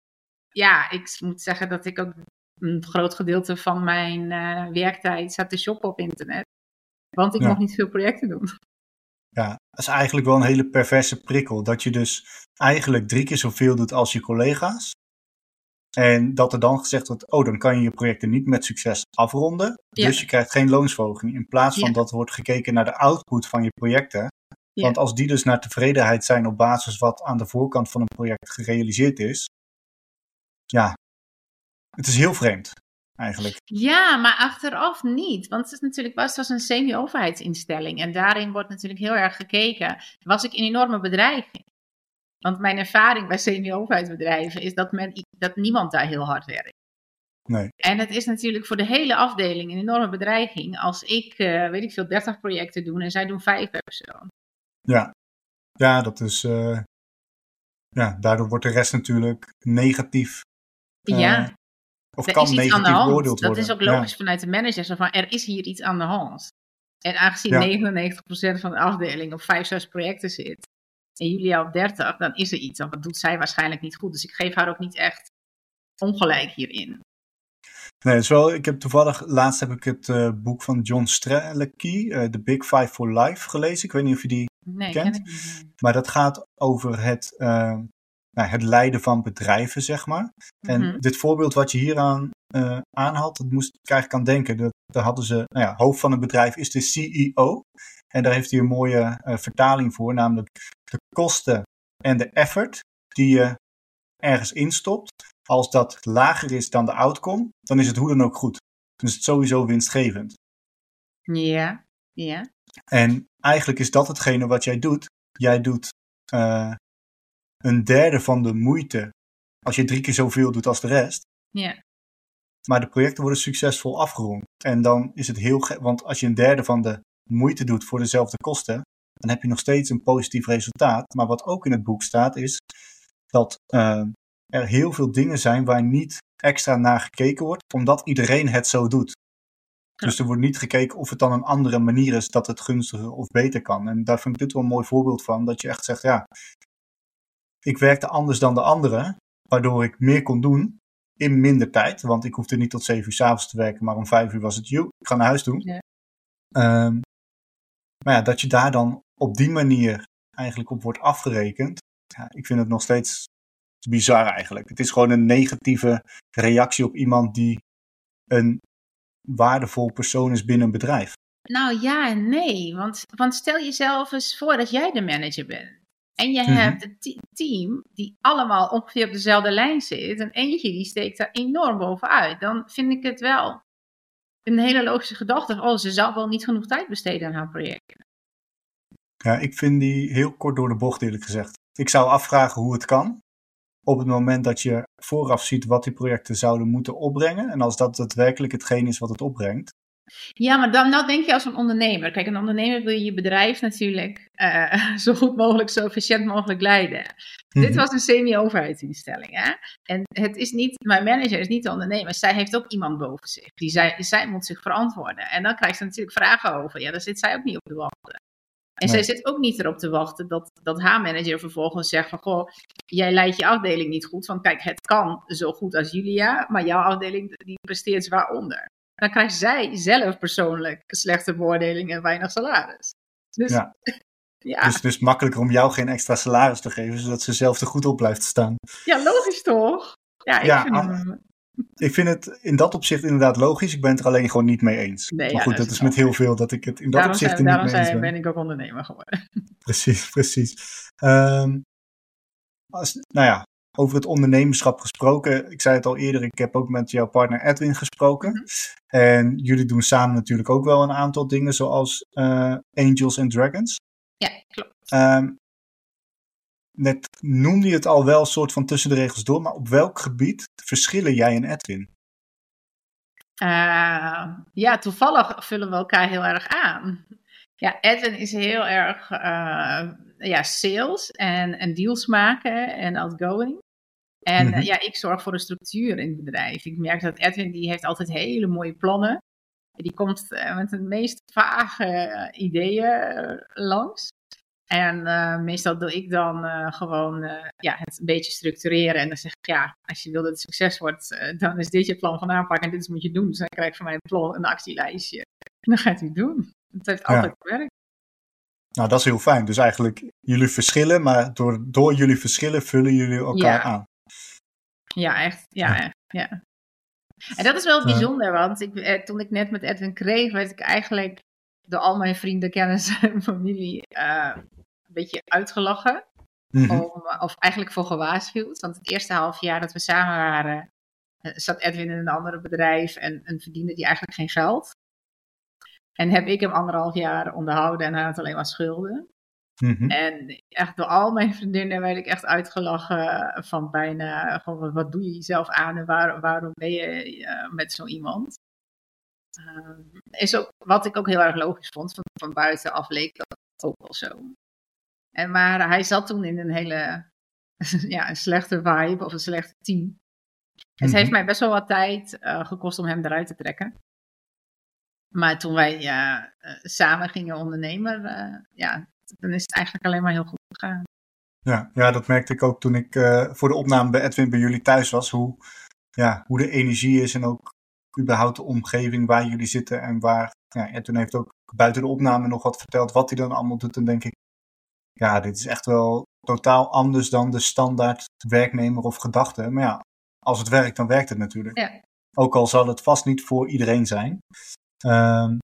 ja, ik moet zeggen dat ik ook een groot gedeelte van mijn eh, werktijd zat te shoppen op internet. Want ik Ja. mocht niet veel projecten doen. Ja, dat is eigenlijk wel een hele perverse prikkel. Dat je dus eigenlijk drie keer zoveel doet als je collega's. En dat er dan gezegd wordt, oh, dan kan je je projecten niet met succes afronden. Ja. Dus je krijgt geen loonsverhoging. In plaats van Ja. dat wordt gekeken naar de output van je projecten. Ja. Want als die dus naar tevredenheid zijn op basis wat aan de voorkant van een project gerealiseerd is. Ja, het is heel vreemd eigenlijk. Ja, maar achteraf niet. Want het is natuurlijk was, was een semi-overheidsinstelling. En daarin wordt natuurlijk heel erg gekeken. Was ik een enorme bedreiging? Want mijn ervaring bij semi-overheidsbedrijven is dat, men, dat niemand daar heel hard werkt. Nee. En het is natuurlijk voor de hele afdeling een enorme bedreiging als ik, eh, weet ik veel, 30 projecten doe en zij doen 5 per persoon. Ja, ja dat is. eh, ja, daardoor wordt de rest natuurlijk negatief. eh, ja, Of er kan is iets aan de negatief hand. beoordeeld Dat worden. is ook logisch vanuit de manager. Zo van, er is hier iets aan de hand. En aangezien Ja. 99% van de afdeling op 5, 6 projecten zit. En Julia op 30, dan is er iets. Dan doet zij waarschijnlijk niet goed. Dus ik geef haar ook niet echt ongelijk hierin. Nee, het is wel, ik heb toevallig, laatst heb ik het eh, boek van John Strelicky, eh The Big Five for Life, gelezen. Ik weet niet of je die Nee, Kent? ken. Maar dat gaat over het, eh, nou, het leiden van bedrijven, zeg maar. En Mhm. dit voorbeeld wat je hier aan eh, aanhaalt, dat moest ik eigenlijk aan denken. Dat, daar hadden ze, nou ja, hoofd van een bedrijf is de CEO. En daar heeft hij een mooie eh, vertaling voor, namelijk de kosten en de effort die je ergens instopt, als dat lager is dan de outcome, dan is het hoe dan ook goed. Dan is het sowieso winstgevend. Ja, ja. En eigenlijk is dat hetgene wat jij doet. Jij doet uh, een derde van de moeite als je drie keer zoveel doet als de rest. Ja. Maar de projecten worden succesvol afgerond. En dan is het heel gek, want als je een derde van de moeite doet voor dezelfde kosten, dan heb je nog steeds een positief resultaat. Maar wat ook in het boek staat is dat uh, er heel veel dingen zijn waar niet extra naar gekeken wordt, omdat iedereen het zo doet. Dus er wordt niet gekeken of het dan een andere manier is dat het gunstiger of beter kan. En daar vind ik dit wel een mooi voorbeeld van, dat je echt zegt, ja, ik werkte anders dan de anderen, waardoor ik meer kon doen in minder tijd. Want ik hoefde niet tot zeven uur s'avonds te werken, maar om vijf uur was het, joh, ik ga naar huis toe. Ja. Um, maar ja, dat je daar dan op die manier eigenlijk op wordt afgerekend, ja, ik vind het nog steeds bizar eigenlijk. Het is gewoon een negatieve reactie op iemand die een waardevol persoon is binnen een bedrijf. Nou ja en nee, want, want stel jezelf eens voor dat jij de manager bent. En je hebt een team die allemaal ongeveer op dezelfde lijn zit. En eentje die steekt daar enorm bovenuit. Dan vind ik het wel een hele logische gedachte. Oh, ze zal wel niet genoeg tijd besteden aan haar projecten. Ja, ik vind die heel kort door de bocht eerlijk gezegd. Ik zou afvragen hoe het kan. Op het moment dat je vooraf ziet wat die projecten zouden moeten opbrengen. En als dat daadwerkelijk hetgeen is wat het opbrengt. Ja, maar dan nou denk je als een ondernemer. Kijk, een ondernemer wil je bedrijf natuurlijk uh, zo goed mogelijk, zo efficiënt mogelijk leiden. Dit was een semi-overheidsinstelling. Hè? En het is niet, mijn manager is niet de ondernemer. Zij heeft ook iemand boven zich. Die zij, zij moet zich verantwoorden. En dan krijgt ze natuurlijk vragen over. Ja, daar zit zij ook niet op te wachten. En zij zit ook niet erop te wachten dat, dat haar manager vervolgens zegt van, goh, jij leidt je afdeling niet goed. Want kijk, het kan zo goed als Julia, maar jouw afdeling die presteert zwaar onder dan krijgt zij zelf persoonlijk slechte beoordeling en weinig salaris. Dus, ja. ja. Dus het is makkelijker om jou geen extra salaris te geven, zodat ze zelf er goed op blijft staan. Ja, logisch toch? Ja, ik, ja, vind, het... ik vind het in dat opzicht inderdaad logisch. Ik ben het er alleen gewoon niet mee eens. Nee, maar goed, dat, is met heel veel dat ik het in dat daarom opzicht zijn, er niet mee eens ben. ben ik ook ondernemer geworden. Precies, precies. Um, als, nou ja, over het ondernemerschap gesproken. Ik zei het al eerder, ik heb ook met jouw partner Edwin gesproken. Mhm. En jullie doen samen natuurlijk ook wel een aantal dingen, zoals uh, Angels and Dragons. Ja, klopt. Um, net noemde je het al wel een soort van tussen de regels door, maar op welk gebied verschillen jij en Edwin? Uh, ja, toevallig vullen we elkaar heel erg aan. Ja, Edwin is heel erg uh, ja, sales en, en deals maken en outgoing. En mhm. ja, ik zorg voor de structuur in het bedrijf. Ik merk dat Edwin, die heeft altijd hele mooie plannen. Die komt uh, met de meest vage uh, ideeën langs. En meestal doe ik dan gewoon ja, het een beetje structureren. En dan zeg ik, ja, als je wil dat het succes wordt, dan is dit je plan van aanpak en dit is wat je doen. Dus dan krijg je van mij een plan, een actielijstje. En dan gaat hij doen. Het heeft altijd gewerkt. Nou, dat is heel fijn. Dus eigenlijk jullie verschillen, maar door, door jullie verschillen vullen jullie elkaar aan. Ja, echt. Ja, echt. Ja. En dat is wel bijzonder, want ik, eh, toen ik net met Edwin kreeg, werd ik eigenlijk door al mijn vrienden, kennis en familie uh, een beetje uitgelachen. Mhm. om, of eigenlijk voor gewaarschuwd. Want het eerste half jaar dat we samen waren, uh, zat Edwin in een ander bedrijf en, en verdiende die eigenlijk geen geld. En heb ik hem anderhalf jaar onderhouden en hij had alleen maar schulden. Mhm. En echt door al mijn vriendinnen werd ik echt uitgelachen van bijna, gewoon, wat doe je jezelf aan en waar, waarom ben je uh, met zo iemand? Uh, is ook, wat ik ook heel erg logisch vond, van, van buitenaf leek dat ook wel zo. En, maar hij zat toen in een hele ja, een slechte vibe of een slechte team. Het heeft mhm. mij best wel wat tijd uh, gekost om hem eruit te trekken. Maar toen wij uh, samen gingen ondernemen, ja, dan is het eigenlijk alleen maar heel goed gegaan. Ja, ja dat merkte ik ook toen ik uh, voor de opname bij Edwin bij jullie thuis was. Hoe, ja, hoe de energie is en ook überhaupt de omgeving waar jullie zitten. En waar, ja, Edwin heeft ook buiten de opname nog wat verteld wat hij dan allemaal doet. En denk ik, ja, dit is echt wel totaal anders dan de standaard werknemer of gedachte. Maar ja, als het werkt, dan werkt het natuurlijk. Ja. Ook al zal het vast niet voor iedereen zijn. Um,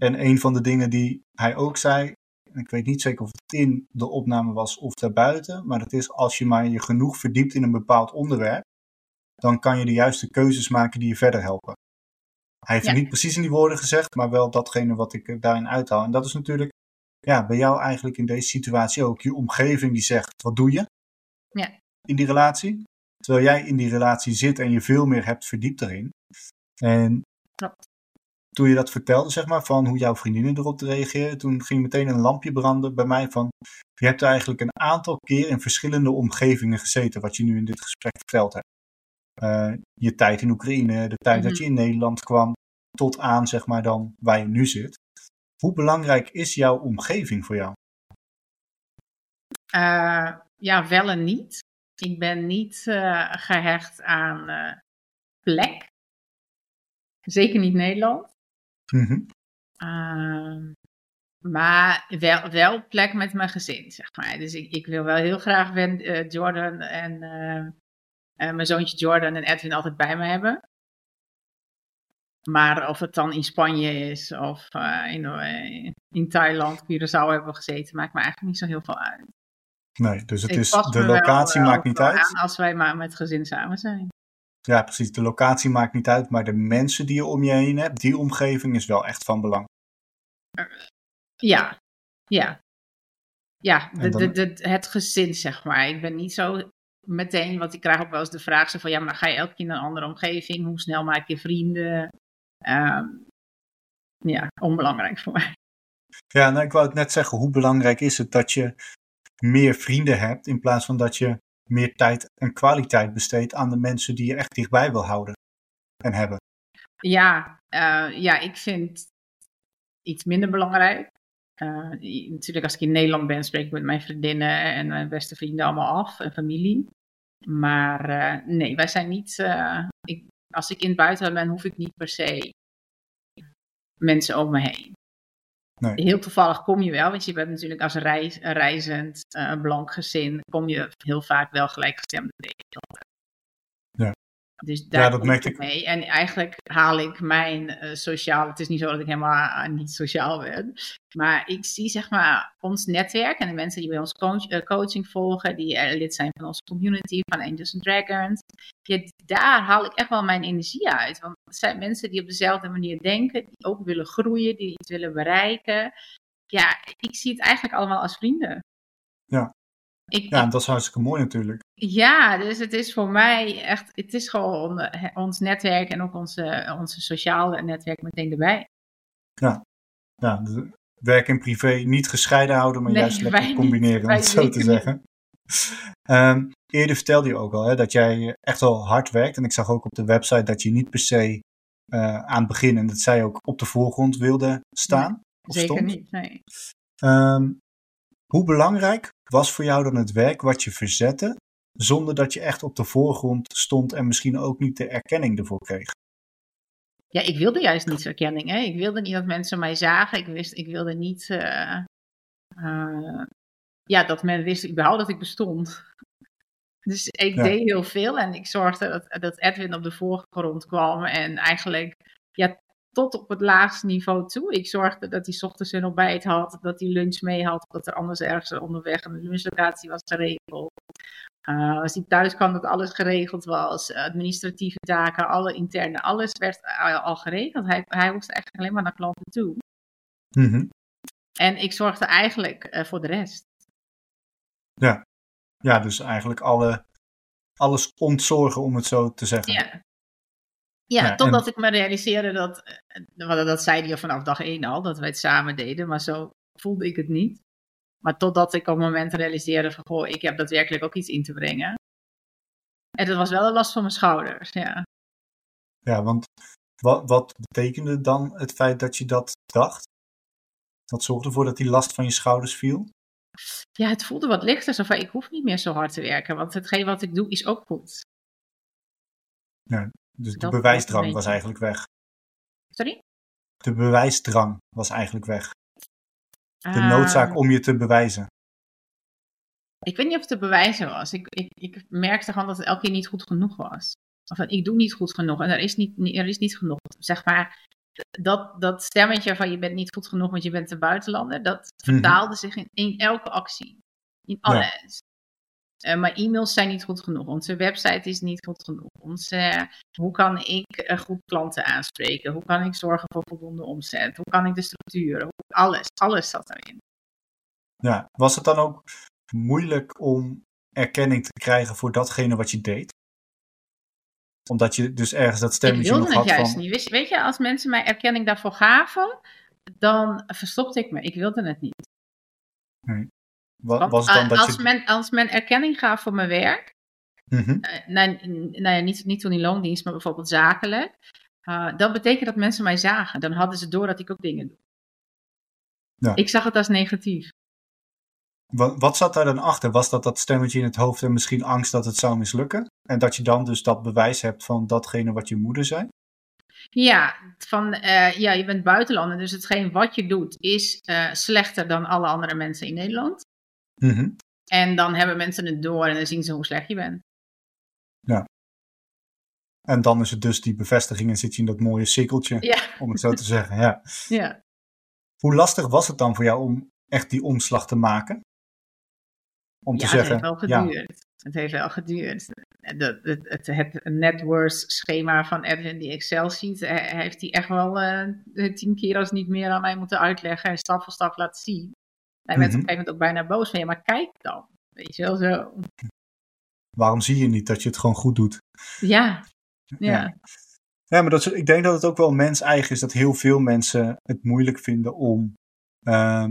en een van de dingen die hij ook zei, ik weet niet zeker of het in de opname was of daarbuiten, maar dat is als je maar je genoeg verdiept in een bepaald onderwerp, dan kan je de juiste keuzes maken die je verder helpen. Hij heeft Ja. het niet precies in die woorden gezegd, maar wel datgene wat ik daarin uithaal. En dat is natuurlijk ja, bij jou eigenlijk in deze situatie ook. Je omgeving die zegt, wat doe je Ja. in die relatie? Terwijl jij in die relatie zit en je veel meer hebt verdiept erin. En Klopt. Toen je dat vertelde, zeg maar, van hoe jouw vriendinnen erop reageerden, toen ging meteen een lampje branden bij mij van, je hebt eigenlijk een aantal keer in verschillende omgevingen gezeten, wat je nu in dit gesprek verteld hebt. Eh, je tijd in Oekraïne, de tijd dat Mhm. je in Nederland kwam, tot aan, zeg maar, dan waar je nu zit. Hoe belangrijk is jouw omgeving voor jou? Eh, ja, wel en niet. Ik ben niet eh, gehecht aan plek. Zeker niet Nederland. Mhm. Ehm, maar wel, wel plek met mijn gezin, zeg maar. Dus ik, ik wil wel heel graag Wen- eh, Jordan en eh, eh, mijn zoontje Jordan en Edwin altijd bij me hebben. Maar of het dan in Spanje is of eh, in, in Thailand, Curaçao hebben we gezeten, maakt me eigenlijk niet zo heel veel uit. Nee, dus het Ik is, de wel, locatie maakt niet uit. aan als wij maar met gezin samen zijn. Ja, precies. De locatie maakt niet uit, maar de mensen die je om je heen hebt, die omgeving is wel echt van belang. Ja, ja. Ja, de, dan- de, de, het gezin, zeg maar. Ik ben niet zo meteen, want ik krijg ook wel eens de vraag zo van, ja, maar ga je elke keer naar een andere omgeving? Hoe snel maak je vrienden? Ehm, ja, onbelangrijk voor mij. Ja, nou, ik wou het net zeggen, hoe belangrijk is het dat je meer vrienden hebt, in plaats van dat je meer tijd en kwaliteit besteedt aan de mensen die je echt dichtbij wil houden en hebben. Ja, eh, ja, ik vind iets minder belangrijk. Eh, natuurlijk, als ik in Nederland ben, spreek ik met mijn vriendinnen en mijn beste vrienden allemaal af en familie. Maar eh, nee, wij zijn niet. ik, als ik in het buitenland ben, hoef ik niet per se mensen om me heen. Nee. Heel toevallig kom je wel, want je bent natuurlijk als reis, reizend, eh, blank gezin, kom je heel vaak wel gelijkgestemde tegen. Dus daar Ja, dat merkte ik mee. En eigenlijk haal ik mijn eh, sociaal. Het is niet zo dat ik helemaal eh, niet sociaal ben. Maar ik zie zeg maar ons netwerk en de mensen die bij ons coach, eh, coaching volgen, die lid zijn van onze community, van Angels and Dragons. Ja, daar haal ik echt wel mijn energie uit. Want het zijn mensen die op dezelfde manier denken, die ook willen groeien, die iets willen bereiken. Ja, ik zie het eigenlijk allemaal als vrienden. Ja. Ik, Ja, dat is hartstikke mooi natuurlijk. ja, dus het is voor mij echt, het is gewoon ons netwerk en ook onze, onze sociale netwerk meteen erbij. Ja, de werk en privé niet gescheiden houden, maar Nee, juist lekker niet. combineren, om het zo te zeggen. Ehm, eerder vertelde je ook al hè, dat jij echt wel hard werkt. En ik zag ook op de website dat je niet per se eh, aan het begin, en dat zij ook op de voorgrond wilde staan. of Zeker stond. niet, nee. Ehm, hoe belangrijk was voor jou dan het werk wat je verzette, zonder dat je echt op de voorgrond stond en misschien ook niet de erkenning ervoor kreeg? Ja, ik wilde juist niet erkenning. Hè? Ik wilde niet dat mensen mij zagen. Ik, wist, ik wilde niet eh, eh, ja, dat men wist überhaupt dat ik bestond. Dus ik Ja. deed heel veel en ik zorgde dat, dat Edwin op de voorgrond kwam. En eigenlijk ja, tot op het laagste niveau toe. Ik zorgde dat hij 's ochtends een ontbijt had, dat hij lunch mee had, dat er anders ergens onderweg een lunchlocatie was geregeld. Uh, als hij thuis kwam, dat alles geregeld was. Administratieve taken, alle interne, alles werd al, al geregeld. Hij, hij moest eigenlijk alleen maar naar klanten toe. Mhm. En ik zorgde eigenlijk uh, voor de rest. Ja. ja, dus eigenlijk alle, alles ontzorgen, om het zo te zeggen. Ja, ja, ja totdat en... ik me realiseerde dat, dat, dat zei hij vanaf dag één al, dat wij het samen deden, maar zo voelde ik het niet. Maar totdat ik op het moment realiseerde van, goh, ik heb daadwerkelijk ook iets in te brengen. En dat was wel een last van mijn schouders, ja. Ja, want wat, wat betekende dan het feit dat je dat dacht? Wat zorgde ervoor dat die last van je schouders viel? Ja, het voelde wat lichter. Zo van, ik hoef niet meer zo hard te werken, want hetgeen wat ik doe is ook goed. Ja, dus de bewijsdrang was eigenlijk weg. Sorry? De bewijsdrang was eigenlijk weg. De uh, noodzaak om je te bewijzen. Ik weet niet of het te bewijzen was. Ik, ik, ik merkte gewoon dat het elke keer niet goed genoeg was. Of van, ik doe niet goed genoeg en er is niet, er is niet genoeg. Zeg maar, dat, dat stemmetje van je bent niet goed genoeg, want je bent een buitenlander, dat vertaalde mm -hmm. zich in, in, elke actie. In alles. Uh, mijn e-mails zijn niet goed genoeg. Onze website is niet goed genoeg. Onze, hoe kan ik goed klanten aanspreken? Hoe kan ik zorgen voor voldoende omzet? Hoe kan ik de structuur? Alles, alles zat erin. Ja, was het dan ook moeilijk om erkenning te krijgen voor datgene wat je deed? Omdat je dus ergens dat stemmetje nog had Ik wilde het juist niet. Weet je, als mensen mij erkenning daarvoor gaven, dan verstopte ik me. Ik wilde het niet. Nee. Was dan dat als, je... men, als men erkenning gaf voor mijn werk, Mhm. uh, nou, nou, ja, niet, niet toen in loondienst, maar bijvoorbeeld zakelijk, uh, dat betekent dat mensen mij zagen. Dan hadden ze door dat ik ook dingen doe. Ja. Ik zag het als negatief. Wat, wat zat daar dan achter? Was dat dat stemmetje in het hoofd en misschien angst dat het zou mislukken? En dat je dan dus dat bewijs hebt van datgene wat je moeder zei? Ja, van, uh, ja, je bent buitenlander, dus hetgeen wat je doet is uh, slechter dan alle andere mensen in Nederland. Mm -hmm. En dan hebben mensen het door en dan zien ze hoe slecht je bent. Ja. En dan is het dus die bevestiging en zit je in dat mooie cirkeltje, ja. om het zo te zeggen. Ja. ja. Hoe lastig was het dan voor jou om echt die omslag te maken? Om te ja, zeggen, het heeft wel geduurd. Ja. Het heeft wel geduurd. Het, het, het, het networks schema van Edwin, die Excel ziet, heeft hij echt wel uh, tien keer als niet meer aan mij moeten uitleggen en stap voor stap laten zien. Hij werd mm -hmm. op een gegeven moment ook bijna boos van, ja, maar kijk dan. Weet je wel, zo. Waarom zie je niet dat je het gewoon goed doet? Ja, ja. ja. ja maar dat ik denk dat het ook wel mens-eigen is dat heel veel mensen het moeilijk vinden om uh,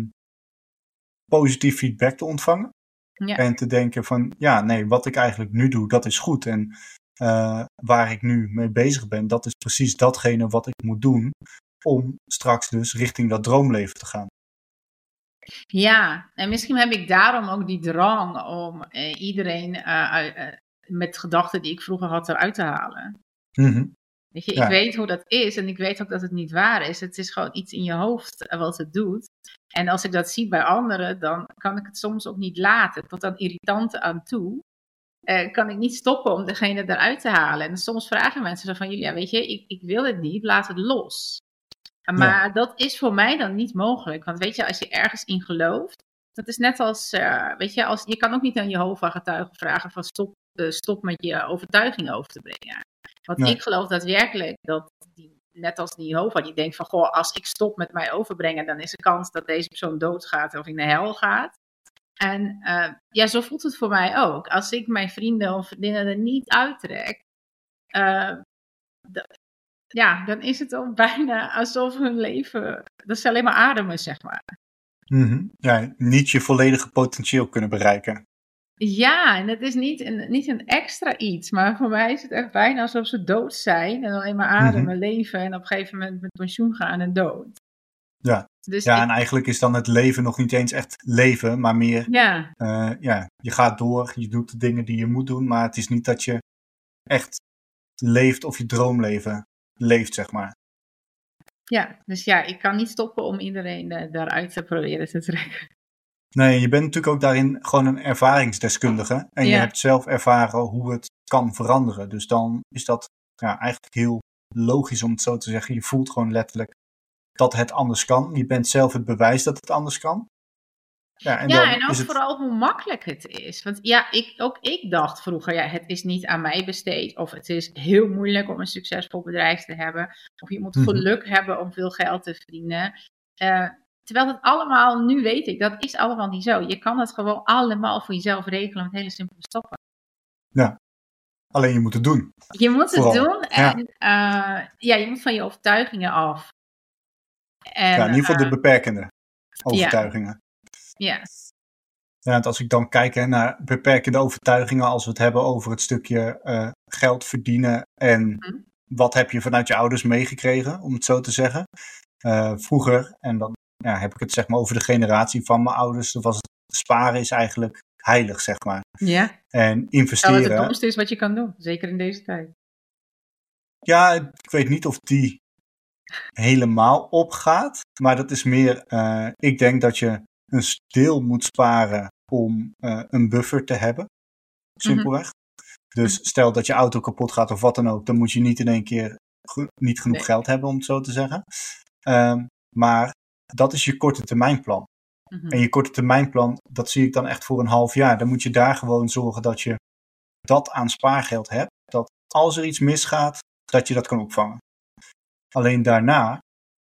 positief feedback te ontvangen. Ja. En te denken van, ja, nee, wat ik eigenlijk nu doe, dat is goed. En uh, waar ik nu mee bezig ben, dat is precies datgene wat ik moet doen om straks dus richting dat droomleven te gaan. Ja, en misschien heb ik daarom ook die drang om uh, iedereen uh, uh, met gedachten die ik vroeger had eruit te halen. Mm -hmm. Weet je, Ja. ik weet hoe dat is en ik weet ook dat het niet waar is. Het is gewoon iets in je hoofd eh, wat het doet. En als ik dat zie bij anderen, dan kan ik het soms ook niet laten. Tot aan irritant aan toe. Eh, kan ik niet stoppen om degene eruit te halen. En soms vragen mensen zo van, Julia, weet je, ik, ik wil het niet, laat het los. Maar dat is voor mij dan niet mogelijk. Want weet je, als je ergens in gelooft, dat is net als, uh, weet je, als, je kan ook niet aan Jehovah getuigen vragen van stop, uh, stop met je overtuiging over te brengen. Want Nee. ik geloof daadwerkelijk dat, die, net als die Jehovah, die denkt van, goh, als ik stop met mij overbrengen, dan is de kans dat deze persoon doodgaat of in de hel gaat. En uh, ja, zo voelt het voor mij ook. Als ik mijn vrienden of vriendinnen er niet uittrek, ja, dan is het ook bijna alsof hun leven, dat ze alleen maar ademen, zeg maar. Mm -hmm. ja, niet je volledige potentieel kunnen bereiken. Ja, en het is niet een, niet een extra iets, maar voor mij is het echt bijna alsof ze dood zijn en alleen maar ademen, mm -hmm. leven en op een gegeven moment met pensioen gaan en dood. Ja, dus ja ik, en eigenlijk is dan het leven nog niet eens echt leven, maar meer, ja. Uh, ja, je gaat door, je doet de dingen die je moet doen, maar het is niet dat je echt leeft of je droomleven leeft, zeg maar. Ja, dus ja, ik kan niet stoppen om iedereen uh, daaruit te proberen te trekken. Nee, je bent natuurlijk ook daarin gewoon een ervaringsdeskundige. En Ja. je hebt zelf ervaren hoe het kan veranderen. Dus dan is dat ja, eigenlijk heel logisch om het zo te zeggen. Je voelt gewoon letterlijk dat het anders kan. Je bent zelf het bewijs dat het anders kan. Ja, en, dan Ja, en ook is het... vooral hoe makkelijk het is. Want ja, ik, ook ik dacht vroeger, ja, het is niet aan mij besteed. Of het is heel moeilijk om een succesvol bedrijf te hebben. Of je moet Mhm. geluk hebben om veel geld te verdienen. Eh, terwijl het allemaal, nu weet ik, dat is allemaal niet zo. Je kan het gewoon allemaal voor jezelf regelen met hele simpele stappen. Alleen je moet het doen. Je moet het Vooral, doen en ja. ja, je moet van je overtuigingen af. En, ja, in ieder geval eh, de beperkende overtuigingen. Ja. Ja, want als ik dan kijk hè, naar beperkende overtuigingen, als we het hebben over het stukje eh, geld verdienen en Mhm. wat heb je vanuit je ouders meegekregen, om het zo te zeggen. Eh, vroeger, en dan ja, heb ik het zeg maar over de generatie van mijn ouders, dan was het sparen is eigenlijk heilig, zeg maar. ja. En Terwijl het het investeren, domste is wat je kan doen. Zeker in deze tijd. ja, ik weet niet of die helemaal opgaat, maar dat is meer, eh, ik denk dat je een deel moet sparen om eh, een buffer te hebben, simpelweg. Dus stel dat je auto kapot gaat of wat dan ook, dan moet je niet in één keer niet genoeg Nee. geld hebben, om het zo te zeggen. Ehm, maar dat is je korte termijn plan. Mhm. En je korte termijnplan, dat zie ik dan echt voor een half jaar. Dan moet je daar gewoon zorgen dat je dat aan spaargeld hebt. Dat als er iets misgaat, dat je dat kan opvangen. Alleen daarna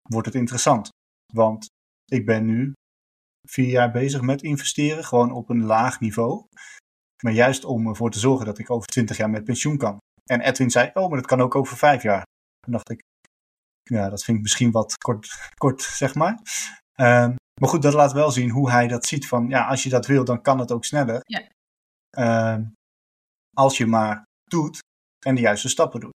wordt het interessant. Want ik ben nu vier jaar bezig met investeren, gewoon op een laag niveau. Maar juist om ervoor te zorgen dat ik over twintig jaar met pensioen kan. En Edwin zei, oh, maar dat kan ook over vijf jaar. Toen dacht ik, ja, dat vind ik misschien wat kort, kort zeg maar. Ehm, maar goed, dat laat wel zien hoe hij dat ziet. Van ja, als je dat wil, dan kan het ook sneller. Ja. Ehm, als je maar doet en de juiste stappen doet.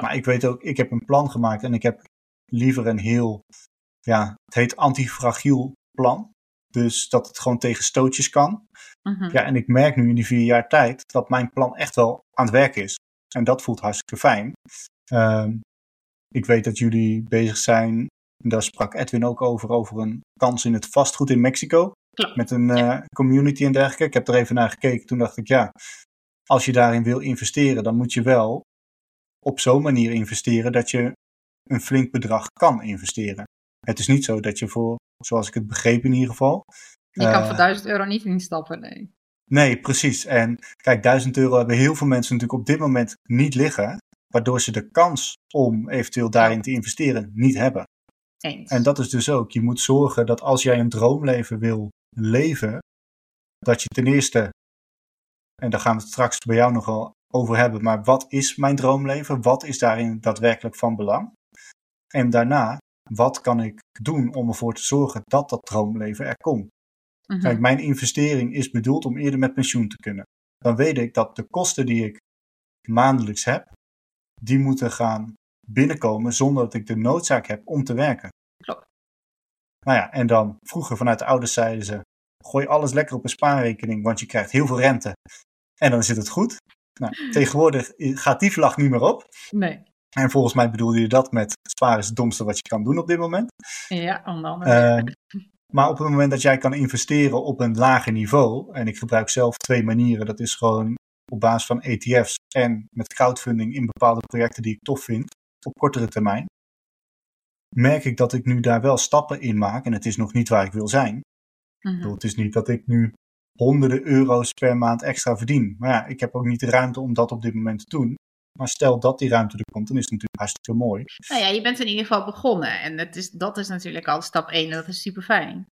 Maar ik weet ook, ik heb een plan gemaakt en ik heb liever een heel, ja, het heet antifragiel plan. Dus dat het gewoon tegen stootjes kan. Mhm. Ja, en ik merk nu in die vier jaar tijd dat mijn plan echt wel aan het werk is. En dat voelt hartstikke fijn. Ehm, ik weet dat jullie bezig zijn, daar sprak Edwin ook over, over een kans in het vastgoed in Mexico. Met een uh, community en dergelijke. Ik heb er even naar gekeken. Toen dacht ik, ja, als je daarin wil investeren, dan moet je wel op zo'n manier investeren dat je een flink bedrag kan investeren. Het is niet zo dat je voor, zoals ik het begreep in ieder geval. Je kan voor 1000 euro niet instappen, nee. Nee, precies. En kijk, 1000 euro hebben heel veel mensen natuurlijk op dit moment niet liggen, waardoor ze de kans om eventueel daarin te investeren niet hebben. Eens. En dat is dus ook, je moet zorgen dat als jij een droomleven wil leven, dat je ten eerste, en daar gaan we het straks bij jou nogal over hebben, maar wat is mijn droomleven? Wat is daarin daadwerkelijk van belang? En daarna, wat kan ik doen om ervoor te zorgen dat dat droomleven er komt? Mhm. Kijk, mijn investering is bedoeld om eerder met pensioen te kunnen. Dan weet ik dat de kosten die ik maandelijks heb, die moeten gaan binnenkomen zonder dat ik de noodzaak heb om te werken. Klopt. Nou ja, en dan vroeger vanuit de ouders zeiden ze: gooi alles lekker op een spaarrekening, want je krijgt heel veel rente. En dan zit het goed. Nou, tegenwoordig gaat die vlag niet meer op. Nee. En volgens mij bedoelde je dat met sparen is het domste wat je kan doen op dit moment. Ja, onder andere. Uh, maar op het moment dat jij kan investeren op een lager niveau, en ik gebruik zelf twee manieren, dat is gewoon op basis van ETF's en met crowdfunding in bepaalde projecten die ik tof vind, op kortere termijn, merk ik dat ik nu daar wel stappen in maak. En het is nog niet waar ik wil zijn. Mm Het is niet dat ik nu honderden euro's per maand extra verdien. Maar ja, ik heb ook niet de ruimte om dat op dit moment te doen. Maar stel dat die ruimte er komt, dan is het natuurlijk hartstikke mooi. Nou ja, je bent in ieder geval begonnen. En dat is, dat is natuurlijk al stap 1 en dat is super fijn.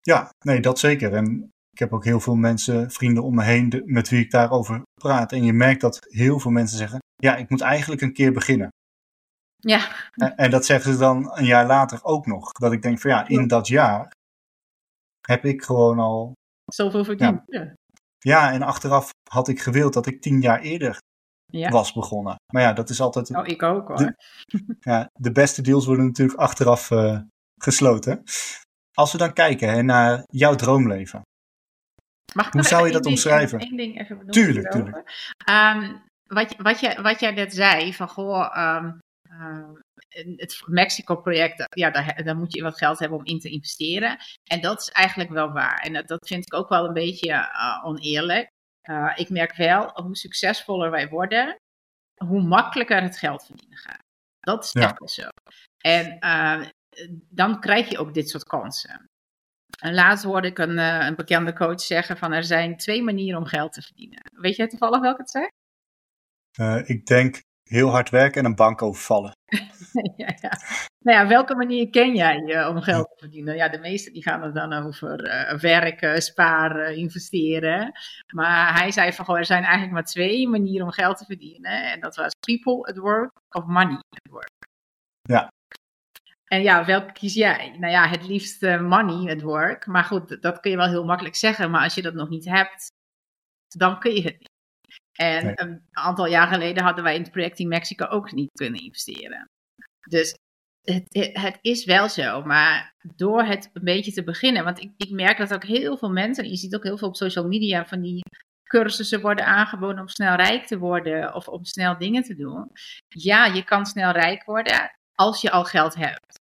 Ja, nee, dat zeker. En ik heb ook heel veel mensen, vrienden om me heen, met wie ik daarover praat. En je merkt dat heel veel mensen zeggen: Ja, ik moet eigenlijk een keer beginnen. Ja. En, en dat zeggen ze dan een jaar later ook nog. Dat ik denk: van ja, in dat jaar heb ik gewoon al. Zoveel verdiend. Ja. ja, en achteraf had ik gewild dat ik tien jaar eerder ja. was begonnen. Maar ja, dat is altijd. Oh, ik ook hoor. De, ja, de beste deals worden natuurlijk achteraf uh, gesloten. Als we dan kijken hè, naar jouw droomleven. Mag Hoe zou je dat ding, omschrijven? Ding even benoemen. Tuurlijk, tuurlijk. Um, wat, wat, je, wat jij net zei, van goh, um, uh, het Mexico-project, ja, daar, daar, moet je wat geld hebben om in te investeren. En dat is eigenlijk wel waar. En dat, dat vind ik ook wel een beetje uh, oneerlijk. Uh, ik merk wel, hoe succesvoller wij worden, hoe makkelijker het geld verdienen gaat. Dat is echt wel zo. En uh, dan krijg je ook dit soort kansen. En laatst hoorde ik een, uh, een, bekende coach zeggen van er zijn twee manieren om geld te verdienen. Weet jij toevallig welke het zegt? ik denk heel hard werken en een bank overvallen. ja, ja. Nou ja, welke manier ken jij uh, om geld te verdienen? Ja, de meeste die gaan er dan over uh, werken, sparen, investeren. Maar hij zei van, goh, er zijn eigenlijk maar twee manieren om geld te verdienen. En dat was people at work of money at work. Ja. En ja, welke kies jij? Nou ja, het liefst uh, money at work. Maar goed, dat kun je wel heel makkelijk zeggen. Maar als je dat nog niet hebt, dan kun je het niet. En een aantal jaar geleden hadden wij in het project in Mexico ook niet kunnen investeren. Dus het, het, is wel zo, maar door het een beetje te beginnen, want ik, ik merk dat ook heel veel mensen, je ziet ook heel veel op social media van die cursussen worden aangeboden om snel rijk te worden of om snel dingen te doen. Ja, je kan snel rijk worden als je al geld hebt.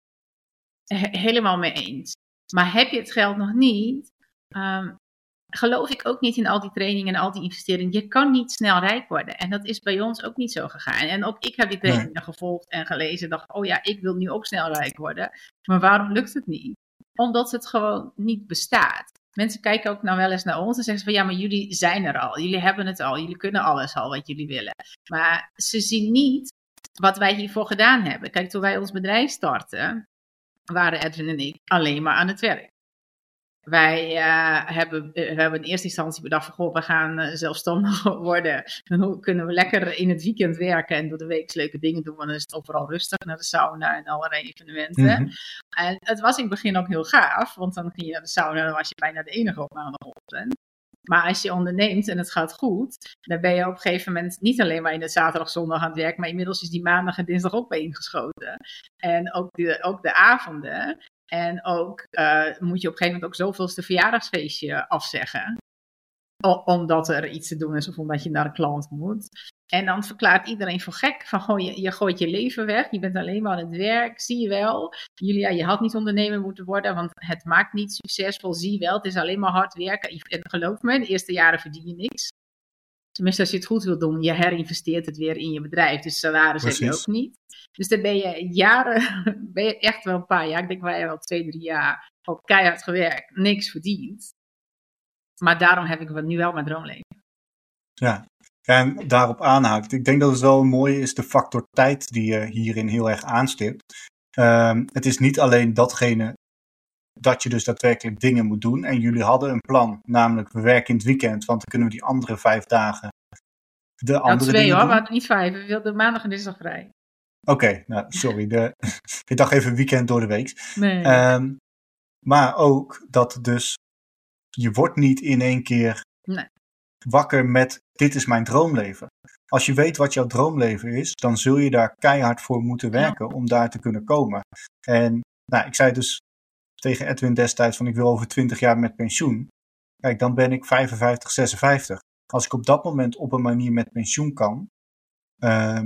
helemaal mee eens. Maar heb je het geld nog niet, um, geloof ik ook niet in al die trainingen en al die investeringen. Je kan niet snel rijk worden. En dat is bij ons ook niet zo gegaan. En ook ik heb die trainingen gevolgd en gelezen. Dacht, oh ja, ik wil nu ook snel rijk worden. Maar waarom lukt het niet? omdat het gewoon niet bestaat. Mensen kijken ook nou wel eens naar ons en zeggen ze van ja, maar jullie zijn er al. Jullie hebben het al. Jullie kunnen alles al wat jullie willen. Maar ze zien niet wat wij hiervoor gedaan hebben. Kijk, toen wij ons bedrijf startten, waren Edwin en ik alleen maar aan het werk. Wij uh, hebben, uh, hebben in eerste instantie bedacht van, goh, we gaan uh, zelfstandig worden. Dan kunnen we lekker in het weekend werken en door de week leuke dingen doen. Want dan is het overal rustig naar de sauna en allerlei evenementen. Mm -hmm. En het was in het begin ook heel gaaf, want dan ging je naar de sauna en dan was je bijna de enige op maandagochtend. Maar als je onderneemt en het gaat goed, dan ben je op een gegeven moment niet alleen maar in de zaterdag, zondag aan het werk, maar inmiddels is die maandag en dinsdag ook bij ingeschoten. En ook de, ook de avonden. En ook uh, moet je op een gegeven moment ook zoveelste verjaardagsfeestje afzeggen. Omdat er iets te doen is of omdat je naar een klant moet. En dan verklaart iedereen voor gek. Van gewoon, je, je gooit je leven weg. Je bent alleen maar aan het werk. Zie je wel. Julia, je had niet ondernemer moeten worden. Want het maakt niet succesvol. Zie je wel. Het is alleen maar hard werken. En geloof me, de eerste jaren verdien je niks. Tenminste, als je het goed wil doen, je herinvesteert het weer in je bedrijf. Dus salaris heb je ook niet. Dus dan ben je jaren, ben je echt wel een paar jaar, ik denk wij wel twee, drie jaar op keihard gewerkt, niks verdiend. Maar daarom heb ik nu wel mijn droomleven. Ja, en daarop aanhaakt. Ik denk dat het wel mooi is, de factor tijd die je hierin heel erg aanstipt. Um, het is niet alleen datgene dat je dus daadwerkelijk dingen moet doen. En jullie hadden een plan, namelijk we werken in het weekend, want dan kunnen we die andere vijf dagen de nou, andere twee hoor, doen. we hadden niet vijf. We wilden maandag en dinsdag vrij. Oké, okay, nou sorry. De, ik dacht even weekend door de week. Nee. Um, maar ook dat dus je wordt niet in één keer nee. wakker met dit is mijn droomleven. Als je weet wat jouw droomleven is, dan zul je daar keihard voor moeten werken ja. om daar te kunnen komen. En nou, ik zei dus tegen Edwin destijds van ik wil over 20 jaar met pensioen. Kijk, dan ben ik 55, 56. Als ik op dat moment op een manier met pensioen kan. Uh,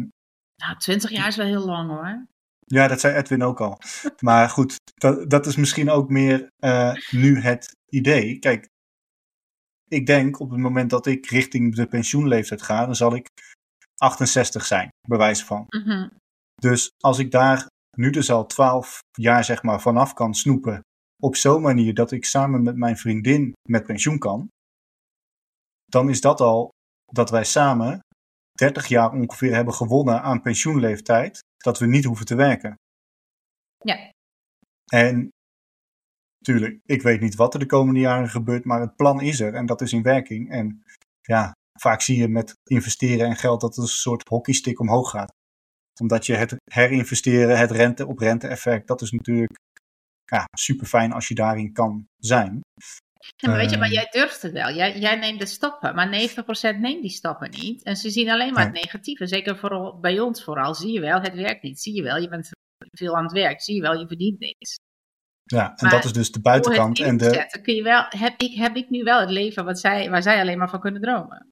nou, 20 jaar is wel heel lang hoor. Ja, dat zei Edwin ook al. Maar goed, dat, dat is misschien ook meer uh, nu het idee. Kijk, ik denk op het moment dat ik richting de pensioenleeftijd ga, dan zal ik 68 zijn, bij wijze van. Mm -hmm. Dus als ik daar nu dus al 12 jaar zeg maar vanaf kan snoepen, op zo'n manier dat ik samen met mijn vriendin met pensioen kan, dan is dat al dat wij samen 30 jaar ongeveer hebben gewonnen aan pensioenleeftijd, dat we niet hoeven te werken. Ja. En tuurlijk, ik weet niet wat er de komende jaren gebeurt, maar het plan is er en dat is in werking. En ja, vaak zie je met investeren en geld dat het een soort hockeystick omhoog gaat. Omdat je het herinvesteren, het rente op rente effect, dat is natuurlijk ja, super fijn als je daarin kan zijn. Ja, maar weet je, maar jij durft het wel. Jij, jij neemt de stappen, maar 90% neemt die stappen niet. En ze zien alleen maar het negatieve. Zeker vooral bij ons vooral. Zie je wel, het werkt niet. Zie je wel, je bent veel aan het werk. Zie je wel, je verdient niks. Ja, en maar dat is dus de buitenkant. En de... kun je wel, heb, ik, heb ik nu wel het leven wat zij, waar zij alleen maar van kunnen dromen.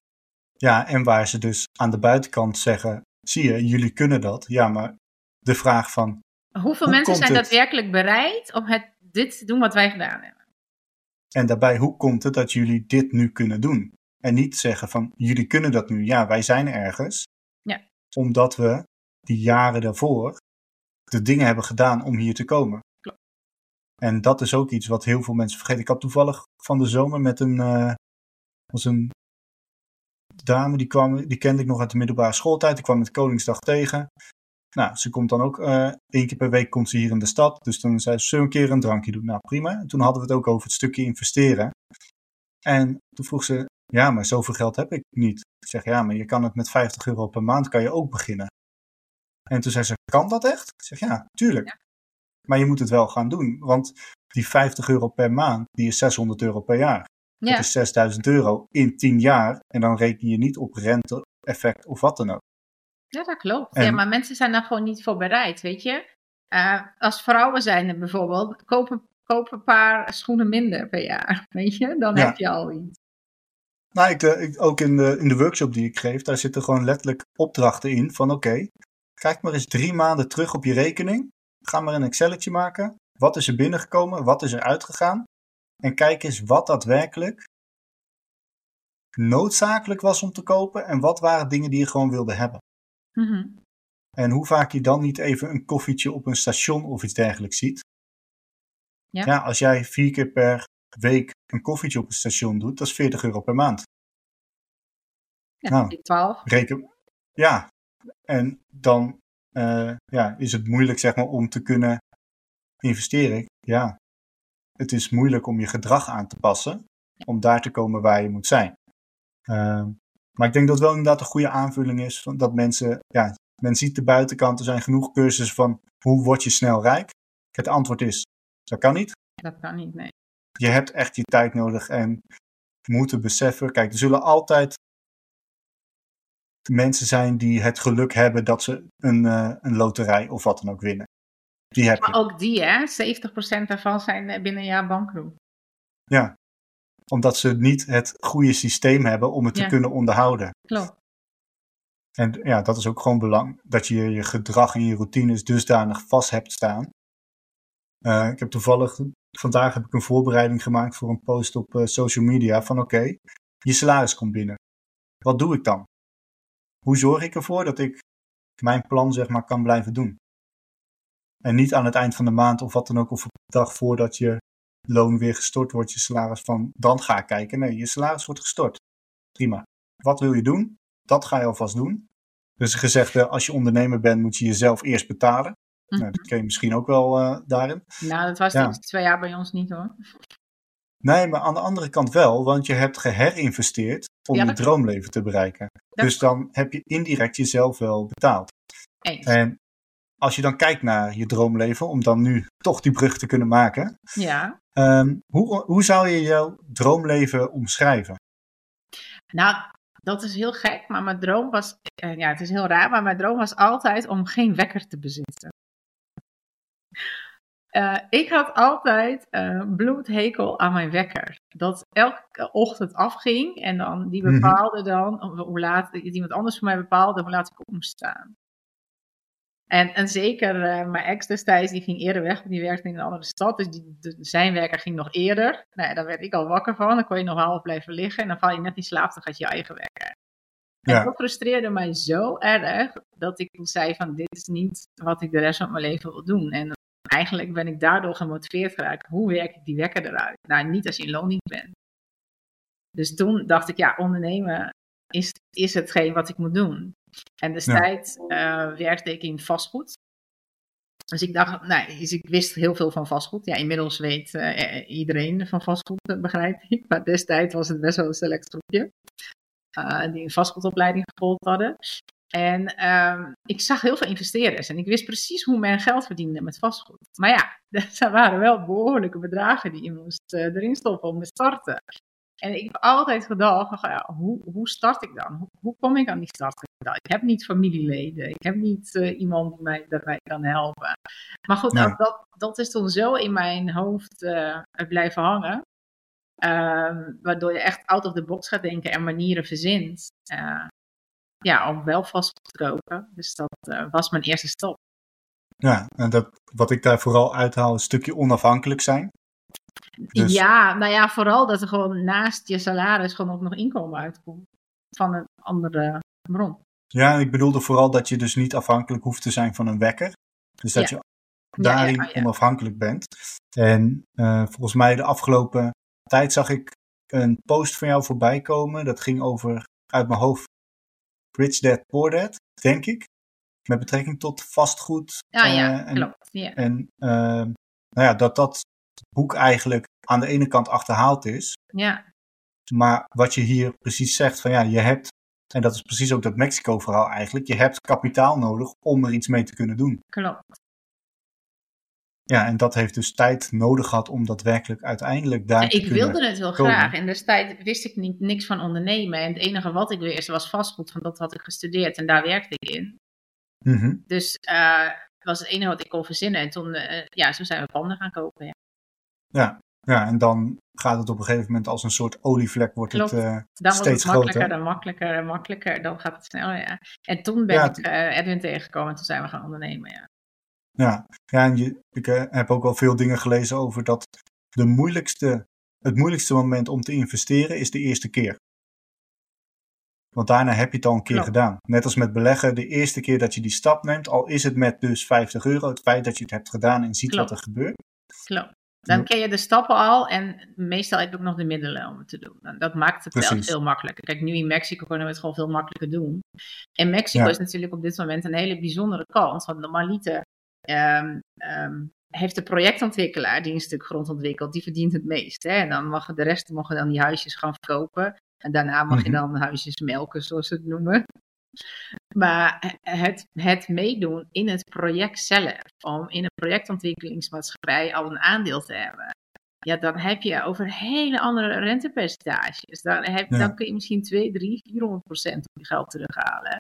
Ja, en waar ze dus aan de buitenkant zeggen, zie je, jullie kunnen dat. Ja, maar de vraag van... Hoeveel hoe mensen zijn het... daadwerkelijk bereid om het, dit te doen wat wij gedaan hebben? En daarbij, hoe komt het dat jullie dit nu kunnen doen? En niet zeggen van, jullie kunnen dat nu. Ja, wij zijn ergens. Ja. Omdat we die jaren daarvoor de dingen hebben gedaan om hier te komen. Klopt. En dat is ook iets wat heel veel mensen vergeten. Ik had toevallig van de zomer met een, uh, was een dame, die, kwam, die kende ik nog uit de middelbare schooltijd. Die kwam met Koningsdag tegen. Nou, ze komt dan ook uh, één keer per week komt ze hier in de stad. Dus dan zei ze, zullen een keer een drankje doen? Nou, prima. En toen hadden we het ook over het stukje investeren. En toen vroeg ze, ja, maar zoveel geld heb ik niet. Ik zeg, ja, maar je kan het met 50 euro per maand kan je ook beginnen. En toen zei ze, kan dat echt? Ik zeg, ja, tuurlijk. Ja. Maar je moet het wel gaan doen. Want die 50 euro per maand, die is 600 euro per jaar. Ja. Dat is 6000 euro in 10 jaar. En dan reken je niet op rente, effect of wat dan ook. Ja, dat klopt. En- Ja, maar mensen zijn daar gewoon niet voor bereid, weet je. Eh, als vrouwen zijn er bijvoorbeeld, koop een, koop een paar schoenen minder per jaar, weet je. Dan Ja. heb je al iets. Nou, ik, eh, ik, ook in de, in de workshop die ik geef, daar zitten gewoon letterlijk opdrachten in van oké, kijk maar eens drie maanden terug op je rekening. Ga maar een Excelletje maken. Wat is er binnengekomen? Wat is er uitgegaan? En kijk eens wat daadwerkelijk noodzakelijk was om te kopen en wat waren dingen die je gewoon wilde hebben. Mhm. En hoe vaak je dan niet even een koffietje op een station of iets dergelijks ziet. Ja. Ja. als jij vier keer per week een koffietje op het station doet, dat is 40 euro per maand. Ja, Nou. die 12. Reken, ja, en dan eh, ja, is het moeilijk zeg maar, om te kunnen investeren. Ja, het is moeilijk om je gedrag aan te passen, om daar te komen waar je moet zijn. Ehm, maar ik denk dat het wel inderdaad een goede aanvulling is, van dat mensen, ja, men ziet de buitenkant, er zijn genoeg cursussen van hoe word je snel rijk. Het antwoord is, dat kan niet. Dat kan niet, nee. Je hebt echt je tijd nodig en moeten beseffen, kijk, er zullen altijd mensen zijn die het geluk hebben dat ze een, eh, een loterij of wat dan ook winnen. Die heb Maar je. ook die, hè, 70% daarvan zijn eh, binnen een jaar bankroet. Ja. Omdat ze niet het goede systeem hebben om het te kunnen onderhouden. Klopt. En ja, dat is ook gewoon belang. Dat je je gedrag en je routines dusdanig vast hebt staan. Eh, ik heb toevallig, vandaag heb ik een voorbereiding gemaakt voor een post op eh, social media. Van oké, je salaris komt binnen. Wat doe ik dan? Hoe zorg ik ervoor dat ik mijn plan zeg maar kan blijven doen? En niet aan het eind van de maand of wat dan ook, of op de dag voordat je loon weer gestort wordt, je salaris van, dan ga ik kijken. Nee, je salaris wordt gestort. Prima. Wat wil je doen? Dat ga je alvast doen. Dus gezegd, als je ondernemer bent, moet je jezelf eerst betalen. Mhm. Nou, dat ken je misschien ook wel eh, daarin. Nou, dat was Ja. twee jaar bij ons niet hoor. Nee, maar aan de andere kant wel, want je hebt geherinvesteerd om Ja, je droomleven te bereiken. Dat dus dan heb je indirect jezelf wel betaald. Eens. En als je dan kijkt naar je droomleven, om dan nu toch die brug te kunnen maken, Ja. ehm, hoe, hoe zou je jouw droomleven omschrijven? Nou, dat is heel gek, maar mijn droom was, eh, ja, het is heel raar, maar mijn droom was altijd om geen wekker te bezitten. Eh, ik had altijd eh bloedhekel aan mijn wekker. Dat elke ochtend afging en dan die Mhm. bepaalde dan hoe laat iemand anders voor mij bepaalde hoe laat ik op moest staan. En, en zeker eh, mijn ex destijds, die ging eerder weg, want die werkte in een andere stad. Dus die, de- zijn werker ging nog eerder. Nou daar werd ik al wakker van. Dan kon je nog half blijven liggen. En dan val je net in slaap, dan gaat je eigen wekker. En Ja. dat frustreerde mij zo erg, dat ik toen zei van, dit is niet wat ik de rest van mijn leven wil doen. En eigenlijk ben ik daardoor gemotiveerd geraakt. Hoe werk ik die wekker eruit? Nou, niet als je in loondienst bent. Dus toen dacht ik, ja, ondernemen is, is hetgeen wat ik moet doen. En destijds eh, werkte ik in vastgoed. Dus ik dacht, nou, dus ik wist heel veel van vastgoed. Ja, inmiddels weet eh, iedereen van vastgoed, dat begrijp ik. Maar destijds was het best wel een select groepje. eh, die een vastgoedopleiding gevolgd hadden. En ehm, ik zag heel veel investeerders. En ik wist precies hoe men geld verdiende met vastgoed. Maar ja, er waren wel behoorlijke bedragen die je moest eh, erin stoppen om te starten. En ik heb altijd gedacht, ja, hoe, hoe start ik dan? Hoe, hoe kom ik aan die startkapital? Ik heb niet familieleden, ik heb niet eh, iemand die mij daarbij kan helpen. Maar goed, nou, dat, dat is toen zo in mijn hoofd eh, blijven hangen. Ehm, waardoor je echt out of the box gaat denken en manieren verzint. eh, ja, om wel vastgoed te kopen. Dus dat was mijn eerste stap. Ja, en dat, wat ik daar vooral uithaal, een stukje onafhankelijk zijn. Dus- Ja, nou ja, vooral dat er gewoon naast je salaris gewoon ook nog inkomen uitkomt. Van een andere bron. Ja, ik bedoelde vooral dat je dus niet afhankelijk hoeft te zijn van een wekker. Dus dat Ja. je daarin ja, ja. onafhankelijk bent. En eh, volgens mij de afgelopen tijd zag ik een post van jou voorbij komen. Dat ging over, uit mijn hoofd, Rich Dad Poor Dad, denk ik. Met betrekking tot vastgoed. Ja, ja, eh, en, klopt. En eh, nou ja, dat dat boek eigenlijk aan de ene kant achterhaald is. ja, Maar wat je hier precies zegt, van ja, je hebt, en dat is precies ook dat Mexico-verhaal eigenlijk, je hebt kapitaal nodig om er iets mee te kunnen doen. klopt. Ja, en dat heeft dus tijd nodig gehad om daadwerkelijk uiteindelijk daar te ik wilde het wel komen. graag. En destijds wist ik niet, niks van ondernemen. En het enige wat ik wist was vastgoed. Want dat had ik gestudeerd en daar werkte ik in. Mhm. Dus het was het enige wat ik kon verzinnen. En toen, eh, ja, zo zijn we panden gaan kopen. Ja. Ja. ja, en dan gaat het op een gegeven moment als een soort olievlek, wordt Klopt. het eh, Dan steeds het makkelijker groter. en makkelijker en makkelijker. Dan gaat het sneller, ja. En toen ben Ja, ik eh, Edwin tegengekomen en toen zijn we gaan ondernemen, ja. Ja, ja en je, ik eh, heb ook wel veel dingen gelezen over dat de moeilijkste, het moeilijkste moment om te investeren is de eerste keer. Want daarna heb je het al een keer Klopt. gedaan. Net als met beleggen, de eerste keer dat je die stap neemt, al is het met dus 50 euro, het feit dat je het hebt gedaan en ziet Klopt. wat er gebeurt. Klopt. Dan ken je de stappen al en meestal heb ik ook nog de middelen om het te doen. Dat maakt het wel veel makkelijker. Kijk, nu in Mexico kunnen we het gewoon veel makkelijker doen. En Mexico is natuurlijk op dit moment een hele bijzondere kans. Want normaliter um, um, heeft de projectontwikkelaar die een stuk grond ontwikkelt, die verdient het meest. Hè? En dan mag de rest mogen dan die huisjes gaan verkopen. En daarna mag je mhm. dan huisjes melken, zoals ze het noemen. Maar het, het meedoen in het project zelf, om in een projectontwikkelingsmaatschappij al een aandeel te hebben, ja, dan heb je over hele andere rentepercentages. Dan, heb, dan kun je misschien 2, 3, 400 procent op je geld terughalen.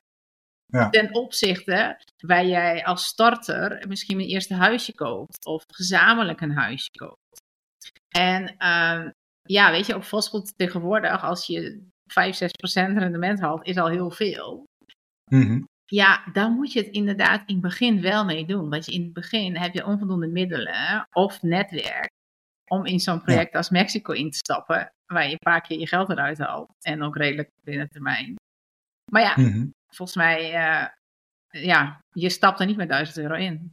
Ja. Ten opzichte waar jij als starter misschien een eerste huisje koopt of gezamenlijk een huisje koopt. En uh, ja, weet je, op vastgoed tegenwoordig, als je 5, 6 procent rendement haalt, is al heel veel. Mm Ja, dan moet je het inderdaad in het begin wel mee doen. Want in het begin heb je onvoldoende middelen of netwerk om in zo'n project als Mexico in te stappen, waar je een paar keer je geld eruit haalt. En ook redelijk binnen termijn. Maar ja, mhm. volgens mij, uh, ja, je stapt er niet met 1000 euro in.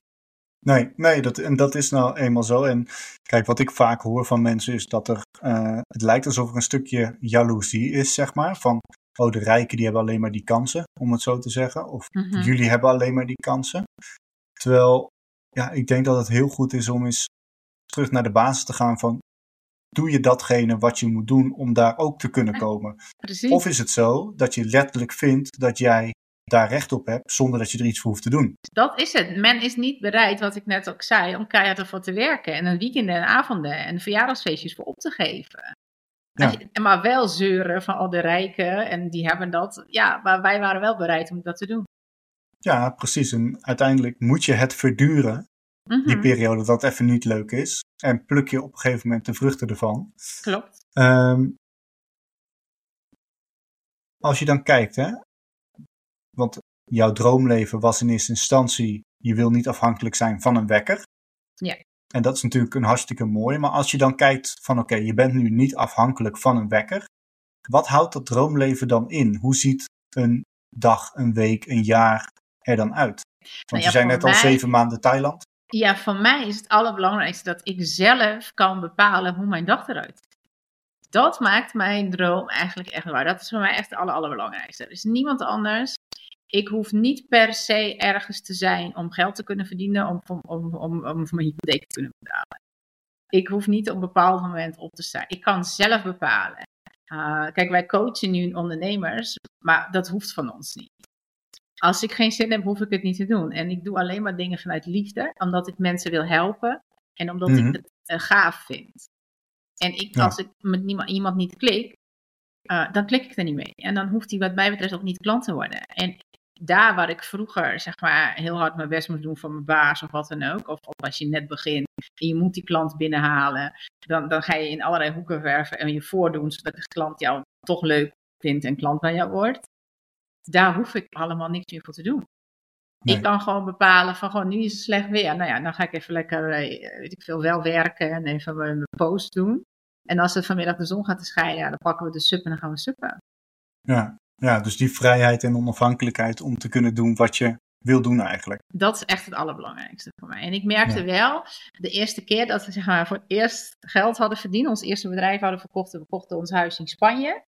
Nee, nee dat, en dat is nou eenmaal zo. En kijk, wat ik vaak hoor van mensen is dat er, uh, het lijkt alsof er een stukje jaloezie is, zeg maar. Van, oh, de rijken die hebben alleen maar die kansen, om het zo te zeggen. Of mhm. jullie hebben alleen maar die kansen. Terwijl, ja, ik denk dat het heel goed is om eens terug naar de basis te gaan van, doe je datgene wat je moet doen om daar ook te kunnen komen? Precies. Of is het zo dat je letterlijk vindt dat jij daar recht op hebt, zonder dat je er iets voor hoeft te doen. Dat is het. Men is niet bereid, wat ik net ook zei, om keihard ervoor te werken en een weekenden en avonden en verjaardagsfeestjes voor op te geven. Ja. Je, maar wel zeuren van al de rijken en die hebben dat. Ja, maar wij waren wel bereid om dat te doen. Ja, precies. En uiteindelijk moet je het verduren, die mhm. periode dat even niet leuk is. En pluk je op een gegeven moment de vruchten ervan. Klopt. Um, als je dan kijkt, hè, want jouw droomleven was in eerste instantie, je wil niet afhankelijk zijn van een wekker. Ja. En dat is natuurlijk een hartstikke mooi. Maar als je dan kijkt van oké, je bent nu niet afhankelijk van een wekker. Wat houdt dat droomleven dan in? Hoe ziet een dag, een week, een jaar er dan uit? Want nou je zei net al zeven maanden Thailand. Ja, voor mij is het allerbelangrijkste dat ik zelf kan bepalen hoe mijn dag eruit ziet. Dat maakt mijn droom eigenlijk echt waar. Dat is voor mij echt het aller, allerbelangrijkste. Er is niemand anders ik hoef niet per se ergens te zijn om geld te kunnen verdienen, om, om, om, om, om mijn hypotheek te kunnen betalen. Ik hoef niet op een bepaald moment op te staan. Ik kan zelf bepalen. Uh, kijk, wij coachen nu ondernemers, maar dat hoeft van ons niet. Als ik geen zin heb, hoef ik het niet te doen. En ik doe alleen maar dingen vanuit liefde, omdat ik mensen wil helpen en omdat ik mhm. het uh, gaaf vind. En ik, als ik met niemand, iemand niet klik, uh, dan klik ik er niet mee. En dan hoeft hij wat mij betreft ook niet klant te worden. En daar waar ik vroeger zeg maar heel hard mijn best moest doen voor mijn baas of wat dan ook, of, of als je net begint en je moet die klant binnenhalen, dan, dan ga je in allerlei hoeken werven en je voordoen zodat de klant jou toch leuk vindt en klant bij jou wordt. Daar hoef ik allemaal niks meer voor te doen. Ik kan gewoon bepalen van gewoon nu is het slecht weer. Nou ja, dan ga ik even lekker, eh, weet ik veel, wel werken en even mijn post doen. En als het vanmiddag de zon gaat te schijnen, ja, dan pakken we de sup en dan gaan we suppen. Ja, ja, dus die vrijheid en onafhankelijkheid om te kunnen doen wat je wil doen eigenlijk. Dat is echt het allerbelangrijkste voor mij. En ik merkte wel, de eerste keer dat we zeg maar, voor het eerst geld hadden verdiend, ons eerste bedrijf hadden verkocht, we kochten ons huis in Spanje.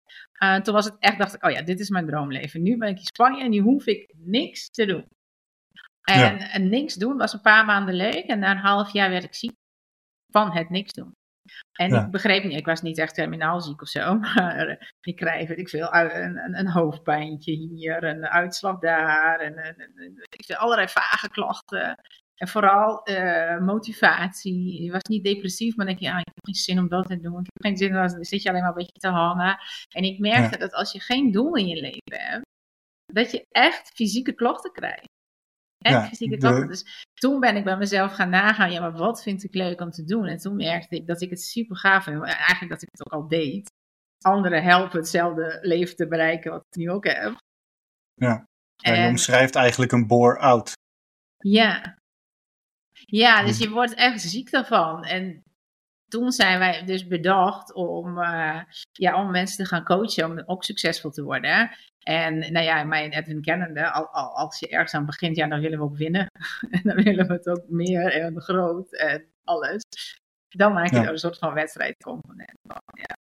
Uh, toen was het echt, dacht ik, oh ja, dit is mijn droomleven. Nu ben ik in Spanje en nu hoef ik niks te doen. En, en niks doen was een paar maanden leuk en na een half jaar werd ik ziek van het niks doen. En ik begreep niet, ik was niet echt terminaal ziek of zo, maar ik krijg, weet ik veel, een, een, een hoofdpijntje hier, een uitslag daar, en, ik veel, allerlei vage klachten. En vooral uh, motivatie. Je was niet depressief, maar denk je, ah, ik heb geen zin om dat te doen. Ik heb geen zin, dan zit je alleen maar een beetje te hangen. En ik merkte dat als je geen doel in je leven hebt, dat je echt fysieke klachten krijgt. Echt ja, fysieke klachten. Dus toen ben ik bij mezelf gaan nagaan, ja, maar wat vind ik leuk om te doen? En toen merkte ik dat ik het super gaaf vind. Eigenlijk dat ik het ook al deed. Anderen helpen hetzelfde leven te bereiken wat ik nu ook heb. Ja, en, je omschrijft eigenlijk een bore-out. Ja. Ja, dus je wordt echt ziek daarvan. En toen zijn wij dus bedacht om, uh, ja, om mensen te gaan coachen, om ook succesvol te worden. En nou ja, mijn Edwin kennende, al, al, als je ergens aan begint, ja, dan willen we ook winnen. en dan willen we het ook meer en groot en alles. Dan maak je Ja. er een soort van wedstrijdcomponent van. Ja.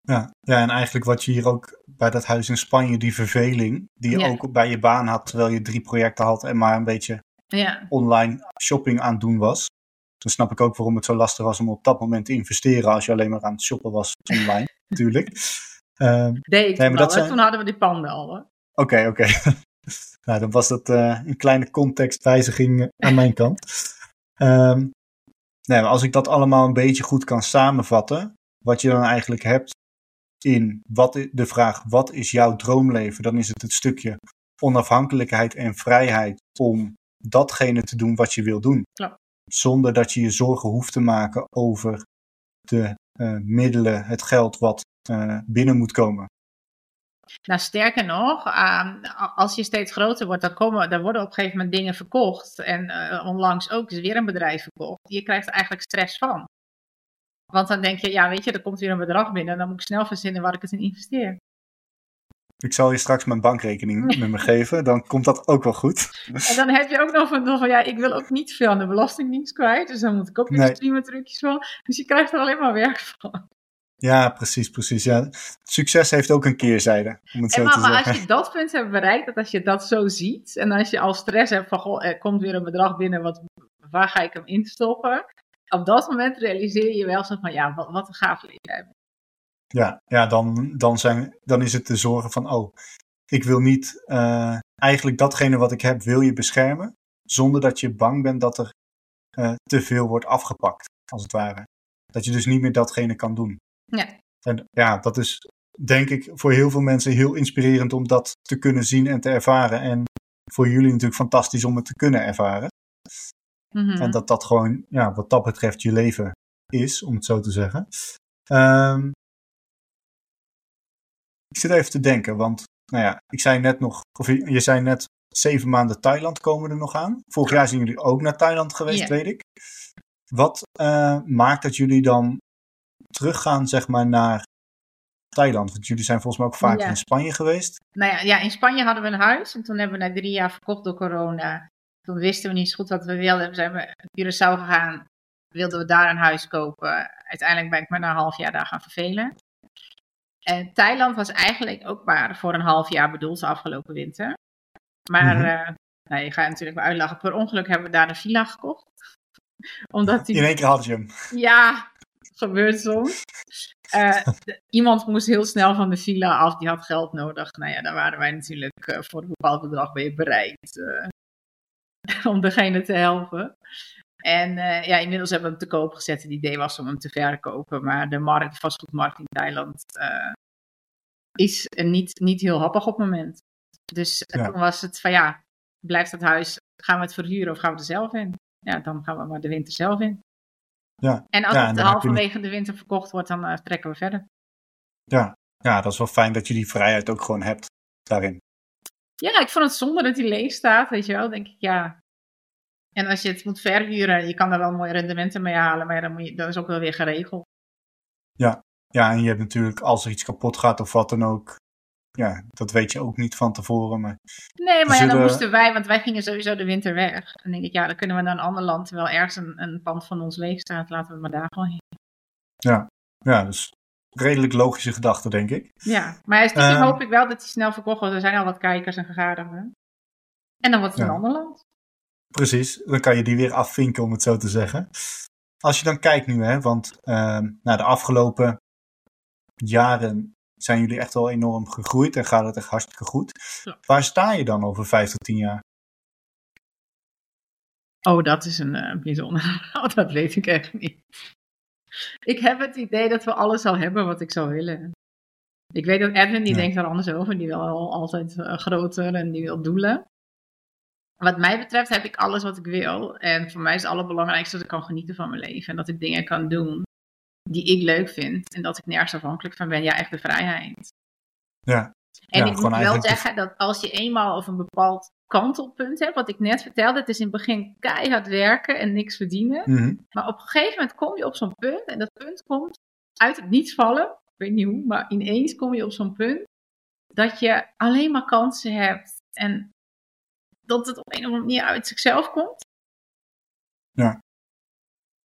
Ja, ja, en eigenlijk wat je hier ook bij dat huis in Spanje, die verveling, die je Ja. ook bij je baan had terwijl je drie projecten had en maar een beetje ja, online shopping aan het doen was. Toen snap ik ook waarom het zo lastig was om op dat moment te investeren als je alleen maar aan het shoppen was online, natuurlijk. Ehm, deed ik Nee, maar dat zijn- Toen hadden we die panden al. Hoor. Oké, oké. nou, dan was dat eh, een kleine contextwijziging eh, aan mijn kant. Ehm, nee, maar als ik dat allemaal een beetje goed kan samenvatten, wat je dan eigenlijk hebt in wat de vraag wat is jouw droomleven, dan is het het stukje onafhankelijkheid en vrijheid om datgene te doen wat je wil doen. Klopt. Zonder dat je je zorgen hoeft te maken over de eh, middelen, het geld wat eh, binnen moet komen. Nou, sterker nog, ehm, als je steeds groter wordt, dan, komen, dan worden op een gegeven moment dingen verkocht. En eh, onlangs ook is weer een bedrijf verkocht. Je krijgt er eigenlijk stress van. Want dan denk je, ja, weet je, er komt weer een bedrag binnen. Dan moet ik snel verzinnen waar ik het in investeer. Ik zal je straks mijn bankrekening met me geven, dan komt dat ook wel goed. En dan heb je ook nog van, van, ja, ik wil ook niet veel aan de Belastingdienst kwijt. Dus dan moet ik ook weer Nee. streamen trucjes van. Dus je krijgt er alleen maar werk van. Ja, precies, precies. Ja. Succes heeft ook een keerzijde, om het zo te maar, maar zeggen. als je dat punt hebt bereikt, dat als je dat zo ziet, en als je al stress hebt van, goh, er komt weer een bedrag binnen, wat, waar ga ik hem instoppen? Op dat moment realiseer je wel zo van, ja, wat, wat een gaaf leven hebben. Ja, ja dan, dan, zijn, dan is het de zorgen van, oh, ik wil niet, eh, eigenlijk datgene wat ik heb, wil je beschermen, zonder dat je bang bent dat er eh, te veel wordt afgepakt, als het ware. Dat je dus niet meer datgene kan doen. Ja. En ja, dat is denk ik voor heel veel mensen heel inspirerend om dat te kunnen zien en te ervaren. En voor jullie natuurlijk fantastisch om het te kunnen ervaren. Mhm. En dat dat gewoon, ja, wat dat betreft, je leven is, om het zo te zeggen. Ehm, ik zit even te denken, want, nou ja, ik zei net nog, of je, je zei net, zeven maanden Thailand komen er nog aan. Vorig jaar zijn jullie ook naar Thailand geweest, Ja. weet ik. Wat eh, maakt dat jullie dan teruggaan, zeg maar, naar Thailand? Want jullie zijn volgens mij ook vaak Ja. in Spanje geweest. Nou ja, ja, in Spanje hadden we een huis en toen hebben we na drie jaar verkocht door corona. Toen wisten we niet zo goed wat we wilden. Toen zijn we naar Curaçao gegaan, wilden we daar een huis kopen. Uiteindelijk ben ik me na een half jaar daar gaan vervelen. En Thailand was eigenlijk ook maar voor een half jaar bedoeld de afgelopen winter. Maar Mhm. eh, nou, je gaat natuurlijk wel uitlachen. Per ongeluk hebben we daar een villa gekocht. Omdat die In één keer hadden je hem. ja, gebeurt soms. Eh, iemand moest heel snel van de villa af, die had geld nodig. Nou ja, daar waren wij natuurlijk eh, voor een bepaald bedrag mee bereid eh, om degene te helpen. En eh, ja, inmiddels hebben we hem te koop gezet. Het idee was om hem te verkopen, maar de markt, de vastgoedmarkt in Thailand eh, is niet, niet heel happig op het moment. Dus eh, Ja. toen was het van ja, blijft het huis, gaan we het verhuren of gaan we er zelf in? Ja, dan gaan we maar de winter zelf in. Ja. En als Ja, het je halverwege de winter verkocht wordt, dan trekken we verder. Ja. ja, dat is wel fijn dat je die vrijheid ook gewoon hebt daarin. Ja, ik vond het zonde dat hij leeg staat, weet je wel. denk ik, ja. En als je het moet verhuren, je kan daar wel mooie rendementen mee halen, maar ja, dan moet je, dat is ook wel weer geregeld. Ja, en je hebt natuurlijk, als er iets kapot gaat of wat dan ook, ja, dat weet je ook niet van tevoren. Maar Nee, maar ja, dan moesten wij, want wij gingen sowieso de winter weg. Dan denk ik, ja, dan kunnen we naar een ander land, terwijl ergens een, een pand van ons leeg staat, laten we maar daar gewoon heen. ja, dus redelijk logische gedachte, denk ik. Ja, maar stiekem Ehm. hoop ik wel dat hij snel verkocht wordt. Er zijn al wat kijkers en gegadigden. En dan wordt het Ja. een ander land. Precies, dan kan je die weer afvinken, om het zo te zeggen. Als je dan kijkt nu, hè, want ehm nou, de afgelopen jaren zijn jullie echt wel enorm gegroeid en gaat het echt hartstikke goed. Ja. Waar sta je dan over vijf tot tien jaar? Oh, dat is een eh, bijzonder. Oh, dat weet ik echt niet. Ik heb het idee dat we alles al hebben wat ik zou willen. Ik weet dat Edwin, die Ja. denkt er anders over. Die wil al altijd eh, groter en die wil doelen. Wat mij betreft heb ik alles wat ik wil. En voor mij is het allerbelangrijkste dat ik kan genieten van mijn leven. En dat ik dingen kan doen die ik leuk vind. En dat ik nergens afhankelijk van ben. Ja, echt de vrijheid. Ja, En Ja, ik moet wel zeggen dat als je eenmaal op een bepaald kantelpunt hebt, wat ik net vertelde, het is in het begin keihard werken en niks verdienen. mhm, Maar op een gegeven moment kom je op zo'n punt, en dat punt komt uit het niets vallen, ik weet niet hoe, maar ineens kom je op zo'n punt dat je alleen maar kansen hebt en dat het op een of andere manier uit zichzelf komt.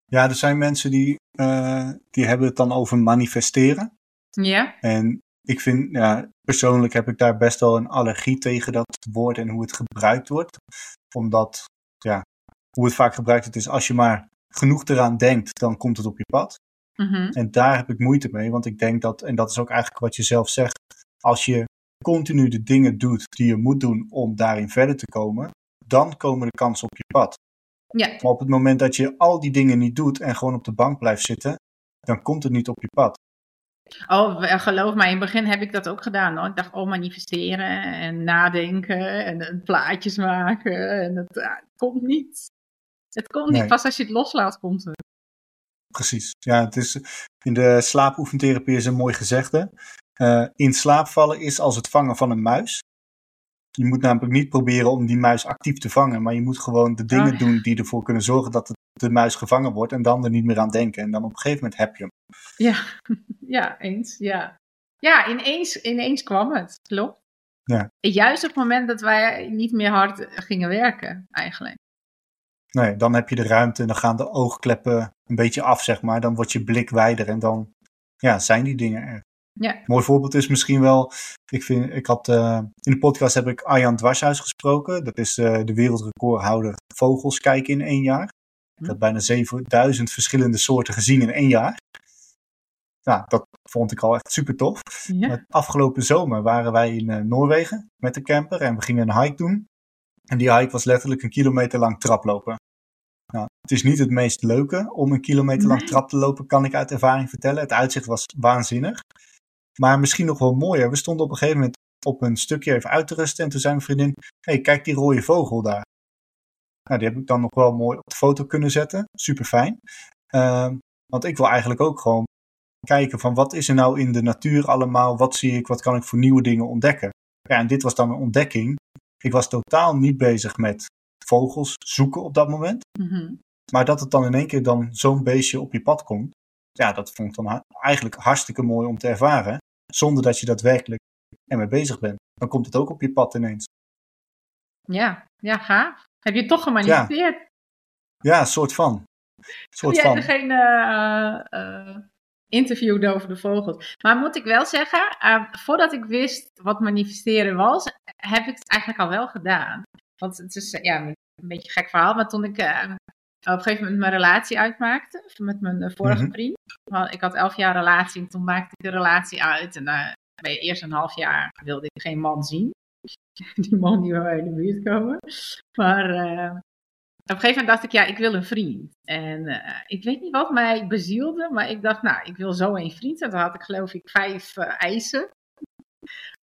ja, er zijn mensen die eh, die hebben het dan over manifesteren. Ja? En ik vind, ja, persoonlijk heb ik daar best wel een allergie tegen dat woord en hoe het gebruikt wordt. Omdat, ja, hoe het vaak gebruikt wordt is als je maar genoeg eraan denkt, dan komt het op je pad. Mhm. En daar heb ik moeite mee, want ik denk dat, en dat is ook eigenlijk wat je zelf zegt, als je continu de dingen doet die je moet doen om daarin verder te komen, dan komen de kansen op je pad. Ja, Maar op het moment dat je al die dingen niet doet en gewoon op de bank blijft zitten, dan komt het niet op je pad. oh, geloof mij, in het begin heb ik dat ook gedaan. Hoor. Ik dacht, oh, manifesteren en nadenken en, en plaatjes maken. En het, ah, het komt niet. Het komt Nee. niet. Pas als je het loslaat, komt het. Precies. Ja, het is, in de slaapoefentherapie is een mooi gezegde. Eh, in slaap vallen is als het vangen van een muis. Je moet namelijk niet proberen om die muis actief te vangen, maar je moet gewoon de dingen Oh. doen die ervoor kunnen zorgen dat de muis gevangen wordt en dan er niet meer aan denken. En dan op een gegeven moment heb je hem. Ja, ja eens. Ja, ja ineens, ineens kwam het. Klopt. Ja. Juist op het moment dat wij niet meer hard gingen werken, eigenlijk. Nee, dan heb je de ruimte en dan gaan de oogkleppen een beetje af, zeg maar. Dan wordt je blik wijder en dan ja, zijn die dingen er. Ja. Een mooi voorbeeld is misschien wel, ik, vind, ik had, eh, in de podcast heb ik Arjan Dwarshuis gesproken. Dat is eh, de wereldrecordhouder vogels kijken in één jaar. Ik had bijna 7000 verschillende soorten gezien in één jaar. Nou, dat vond ik al echt super tof. Ja. Afgelopen zomer waren wij in eh, Noorwegen met de camper en we gingen een hike doen. En die hike was letterlijk een kilometer lang traplopen. Nou, het is niet het meest leuke om een kilometer lang Nee. trap te lopen, kan ik uit ervaring vertellen. Het uitzicht was waanzinnig. Maar misschien nog wel mooier. We stonden op een gegeven moment op een stukje even uit te rusten. En toen zei mijn vriendin, hé, hey, kijk die rode vogel daar. Nou, die heb ik dan nog wel mooi op de foto kunnen zetten. Super fijn. Ehm, want ik wil eigenlijk ook gewoon kijken van wat is er nou in de natuur allemaal, wat zie ik, wat kan ik voor nieuwe dingen ontdekken. Ja, en dit was dan een ontdekking. Ik was totaal niet bezig met vogels zoeken op dat moment, Mhm. maar dat het dan in één keer dan zo'n beestje op je pad komt, ja, dat vond ik dan eigenlijk hartstikke mooi om te ervaren, zonder dat je daadwerkelijk ermee bezig bent. Dan komt het ook op je pad ineens. ja, ja, gaaf. Heb je toch gemanifesteerd? Ja, soort van. Soort jij van. degene eh, eh, interviewde over de vogels. Maar moet ik wel zeggen, eh, voordat ik wist wat manifesteren was, heb ik het eigenlijk al wel gedaan. Want het is ja, een beetje een gek verhaal, maar toen ik op een gegeven moment mijn relatie uitmaakte met mijn eh, vorige Mhm. vriend. Want Ik had elf jaar relatie en toen maakte ik de relatie uit. En eh, bij eerst een half jaar wilde ik geen man zien. Die man die bij in de buurt komen. Maar eh, op een gegeven moment dacht ik, ja, ik wil een vriend. En ik weet niet wat mij bezielde, maar ik dacht, nou, ik wil zo een vriend. En toen had ik geloof ik vijf eisen.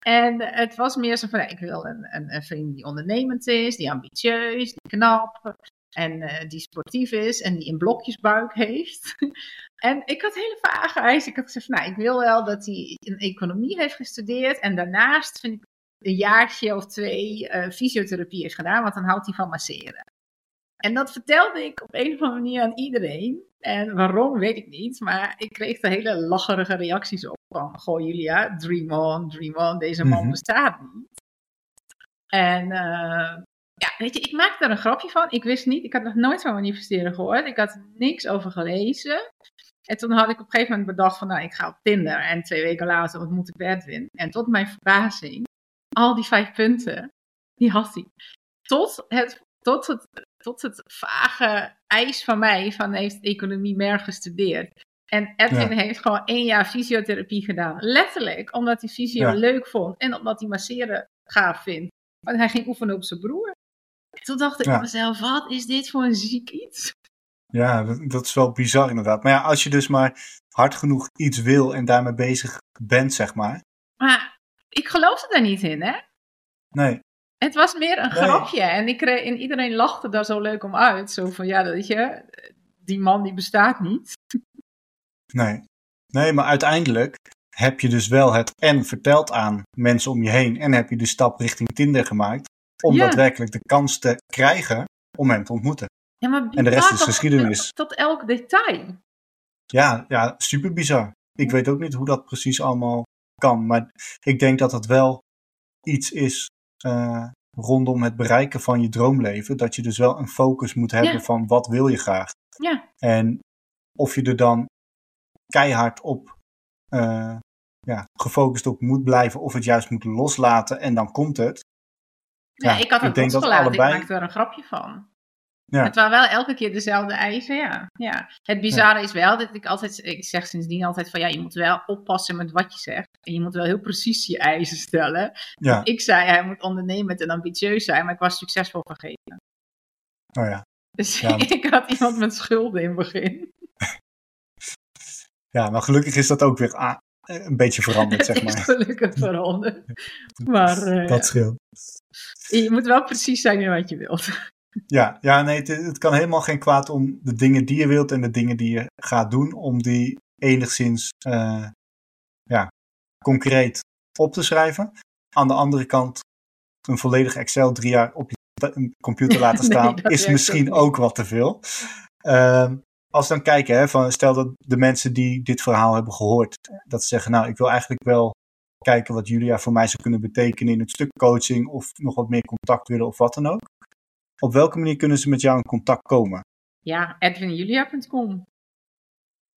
En het was meer zo van, ik wil een, een, een vriend die ondernemend is, die ambitieus, die knap. En eh, die sportief is en die een blokjesbuik heeft. en ik had hele vage eisen. Ik had gezegd, nou, ik wil wel dat hij een economie heeft gestudeerd. En daarnaast vind ik een jaartje of twee eh, fysiotherapie heeft gedaan, want dan houdt hij van masseren. En dat vertelde ik op een of andere manier aan iedereen. En waarom, weet ik niet. Maar ik kreeg er hele lacherige reacties op. Van, goh Julia, dream on, dream on. Deze man Mhm. bestaat niet. En eh, ja, weet je, ik maakte er een grapje van. Ik wist niet, ik had nog nooit van manifesteren gehoord. Ik had niks over gelezen. En toen had ik op een gegeven moment bedacht van, nou, ik ga op Tinder. En twee weken later ontmoet ik Edwin. En tot mijn verbazing, al die vijf punten, die had hij. Tot het, tot het, tot het vage eis van mij, van heeft economie meer gestudeerd. En Edwin Ja. heeft gewoon één jaar fysiotherapie gedaan. Letterlijk, omdat hij fysio Ja. leuk vond. En omdat hij masseren gaaf vindt. Want hij ging oefenen op zijn broer. Toen dacht ik Ja. bij mezelf, wat is dit voor een ziek iets? Ja, dat, is wel bizar inderdaad. Maar ja, als je dus maar hard genoeg iets wil en daarmee bezig bent, zeg maar. Maar ik geloofde daar niet in, hè? Nee, Het was meer een Nee. grapje. En, ik, kreeg- en iedereen lachte daar zo leuk om uit. Zo van, ja, weet je, die man die bestaat niet. nee. Nee, maar uiteindelijk heb je dus wel het en verteld aan mensen om je heen. En heb je de stap richting Tinder gemaakt. Om Ja. daadwerkelijk de kans te krijgen om hem te ontmoeten. Ja, maar En de rest is geschiedenis. Tot, elk detail. Ja, ja, super bizar. Ik weet ook niet hoe dat precies allemaal kan. Maar ik denk dat het wel iets is eh, rondom het bereiken van je droomleven. Dat je dus wel een focus moet hebben Ja. van wat wil je graag. Ja, En of je er dan keihard op, uh, ja, gefocust op moet blijven of het juist moet loslaten en dan komt het. Ja, ik had het losgelaten, allebei... ik maakte er een grapje van. Ja. Het waren wel elke keer dezelfde eisen, ja. ja. Het bizarre is wel dat ik altijd, ik zeg sindsdien altijd van ja, je moet wel oppassen met wat je zegt. En je moet wel heel precies je eisen stellen. Ja. Ik zei, hij moet ondernemend en ambitieus zijn, maar ik was succesvol vergeten. Oh ja. Dus ik had iemand met schulden in het begin. Ja, maar gelukkig is dat ook weer een beetje veranderd, zeg maar. gelukkig veranderd. Maar, uh, dat scheelt. Je moet wel precies zijn in wat je wilt. Ja, ja nee, het, het, kan helemaal geen kwaad om de dingen die je wilt en de dingen die je gaat doen, om die enigszins uh, ja, concreet op te schrijven. Aan de andere kant, een volledig Excel drie jaar op je computer laten staan, is misschien ook wat te veel. Uh, als we dan kijken, hè, van, stel dat de mensen die dit verhaal hebben gehoord, dat ze zeggen, nou, ik wil eigenlijk wel kijken wat Julia voor mij zou kunnen betekenen in het stuk coaching of nog wat meer contact willen of wat dan ook. Op welke manier kunnen ze met jou in contact komen? Ja, edwinjulia.com.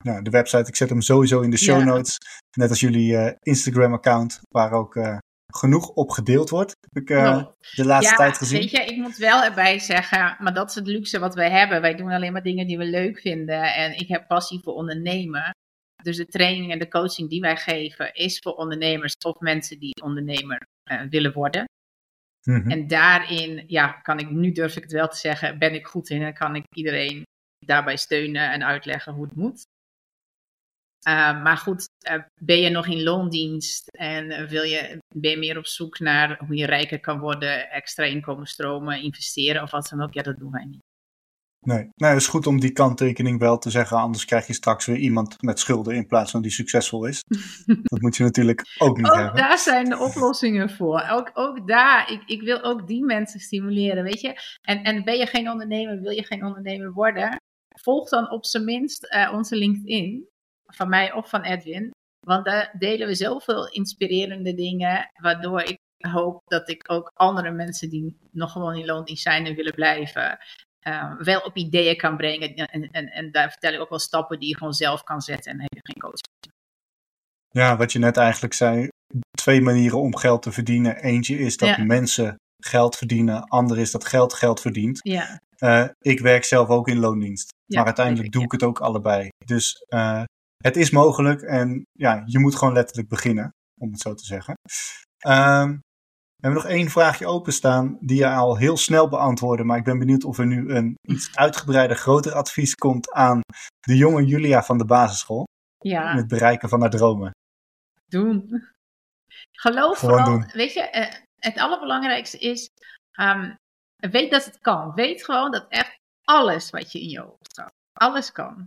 Nou, de website, ik zet hem sowieso in de show notes. Net als jullie uh, Instagram-account, waar ook uh, genoeg op gedeeld wordt. Heb ik uh, de laatste tijd gezien. Weet je, ik moet wel erbij zeggen, maar dat is het luxe wat wij hebben. Wij doen alleen maar dingen die we leuk vinden. En ik heb passie voor ondernemen. Dus de training en de coaching die wij geven is voor ondernemers of mensen die ondernemer willen worden. Mhm. En daarin, ja, kan ik, nu durf ik het wel te zeggen, ben ik goed in en kan ik iedereen daarbij steunen en uitleggen hoe het moet. Uh, maar goed, uh, ben je nog in loondienst en wil je, ben je meer op zoek naar hoe je rijker kan worden, extra inkomensstromen, investeren of wat dan ook? Ja, dat doen wij niet. Nee. nee, het is goed om die kanttekening wel te zeggen, anders krijg je straks weer iemand met schulden in plaats van die succesvol is. dat moet je natuurlijk ook niet ook hebben. daar zijn de oplossingen voor. Ook, ook daar, ik, ik wil ook die mensen stimuleren, weet je. En, en ben je geen ondernemer, wil je geen ondernemer worden, volg dan op zijn minst uh, onze LinkedIn, van mij of van Edwin. Want daar delen we zoveel inspirerende dingen, waardoor ik hoop dat ik ook andere mensen die nog gewoon in loondienst zijn en willen blijven, uh, wel op ideeën kan brengen. En, en, en daar vertel ik ook wel stappen die je gewoon zelf kan zetten en dan heb je geen coach. Ja, wat je net eigenlijk zei, twee manieren om geld te verdienen. Eentje is dat mensen geld verdienen, ander is dat geld geld verdient. Ja. Uh, ik werk zelf ook in loondienst, maar uiteindelijk doe ik het ook allebei. Dus uh, het is mogelijk en ja, je moet gewoon letterlijk beginnen, om het zo te zeggen. Um, we hebben nog één vraagje openstaan die je al heel snel beantwoordde. Maar ik ben benieuwd of er nu een iets uitgebreider, groter advies komt aan de jonge Julia van de basisschool. Ja. In het bereiken van haar dromen. Doen. Geloof Gewoon vooral, doen. weet je, eh, het allerbelangrijkste is, um, weet dat het kan. Weet gewoon dat echt alles wat je in je hoofd houdt, alles kan.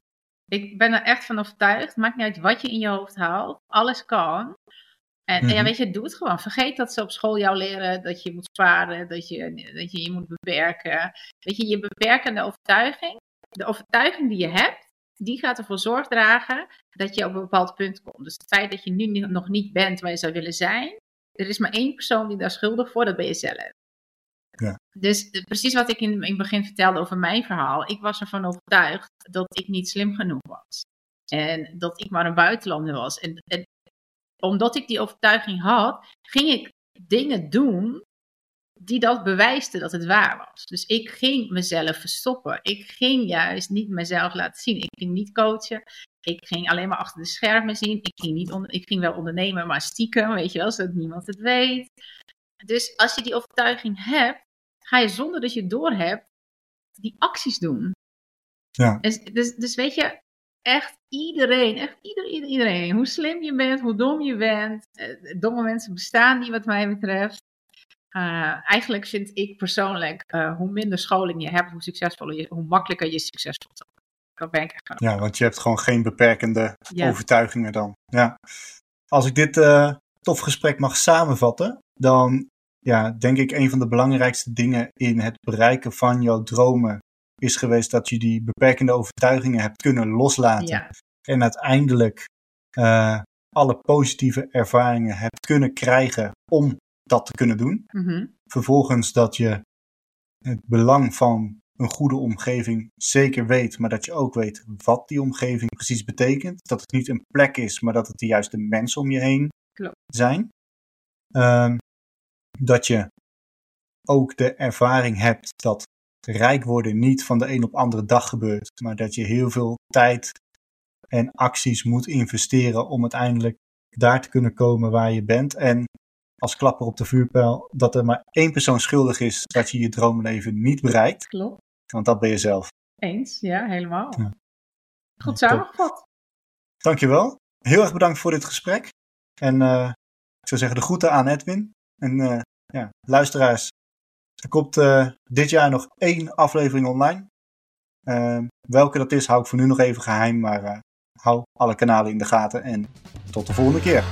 Ik ben er echt van overtuigd, maakt niet uit wat je in je hoofd haalt, alles kan. En, ja, mhm. weet je, doe het gewoon. Vergeet dat ze op school jou leren dat je moet sparen, dat je dat je, je moet beperken. Weet je, je beperkende overtuiging, de overtuiging die je hebt, die gaat ervoor zorg dragen dat je op een bepaald punt komt. Dus het feit dat je nu nog niet bent waar je zou willen zijn, er is maar één persoon die daar schuldig voor, dat ben je zelf. Ja. Dus eh, precies wat ik in, het begin vertelde over mijn verhaal, ik was ervan overtuigd dat ik niet slim genoeg was. En dat ik maar een buitenlander was. En, en omdat ik die overtuiging had, ging ik dingen doen die dat bewijsten dat het waar was. Dus ik ging mezelf verstoppen. Ik ging juist niet mezelf laten zien. Ik ging niet coachen. Ik ging alleen maar achter de schermen zien. Ik ging, niet ik ging wel ondernemen, maar stiekem, weet je wel, zodat niemand het weet. Dus als je die overtuiging hebt, ga je zonder dat je het doorhebt, die acties doen. Ja. Dus, dus, dus weet je, echt iedereen, echt iedereen, iedereen, hoe slim je bent, hoe dom je bent, uh, domme mensen bestaan die wat mij betreft. Uh, eigenlijk vind ik persoonlijk, uh, hoe minder scholing je hebt, hoe succesvoller je, hoe makkelijker je succesvol bent. ben ik echt Ja, want je hebt gewoon geen beperkende overtuigingen dan. Ja. Als ik dit tof gesprek mag samenvatten, dan ja, denk ik een van de belangrijkste dingen in het bereiken van jouw dromen is geweest dat je die beperkende overtuigingen hebt kunnen loslaten. En uiteindelijk uh, alle positieve ervaringen hebt kunnen krijgen om dat te kunnen doen. Mhm. Vervolgens dat je het belang van een goede omgeving zeker weet, maar dat je ook weet wat die omgeving precies betekent. Dat het niet een plek is, maar dat het de juiste mensen om je heen Klopt. zijn. Ehm, dat je ook de ervaring hebt dat rijk worden niet van de een op andere dag gebeurt, maar dat je heel veel tijd en acties moet investeren om uiteindelijk daar te kunnen komen waar je bent. En als klapper op de vuurpijl dat er maar één persoon schuldig is dat je je droomleven niet bereikt. Klopt. Want dat ben je zelf. Eens, ja, helemaal. Ja. Goed samengevat. Dankjewel. Heel erg bedankt voor dit gesprek. En eh, ik zou zeggen de groeten aan Edwin. En eh, ja, luisteraars, er komt eh, dit jaar nog één aflevering online. Eh, welke dat is, hou ik voor nu nog even geheim. Maar hou alle kanalen in de gaten. En tot de volgende keer.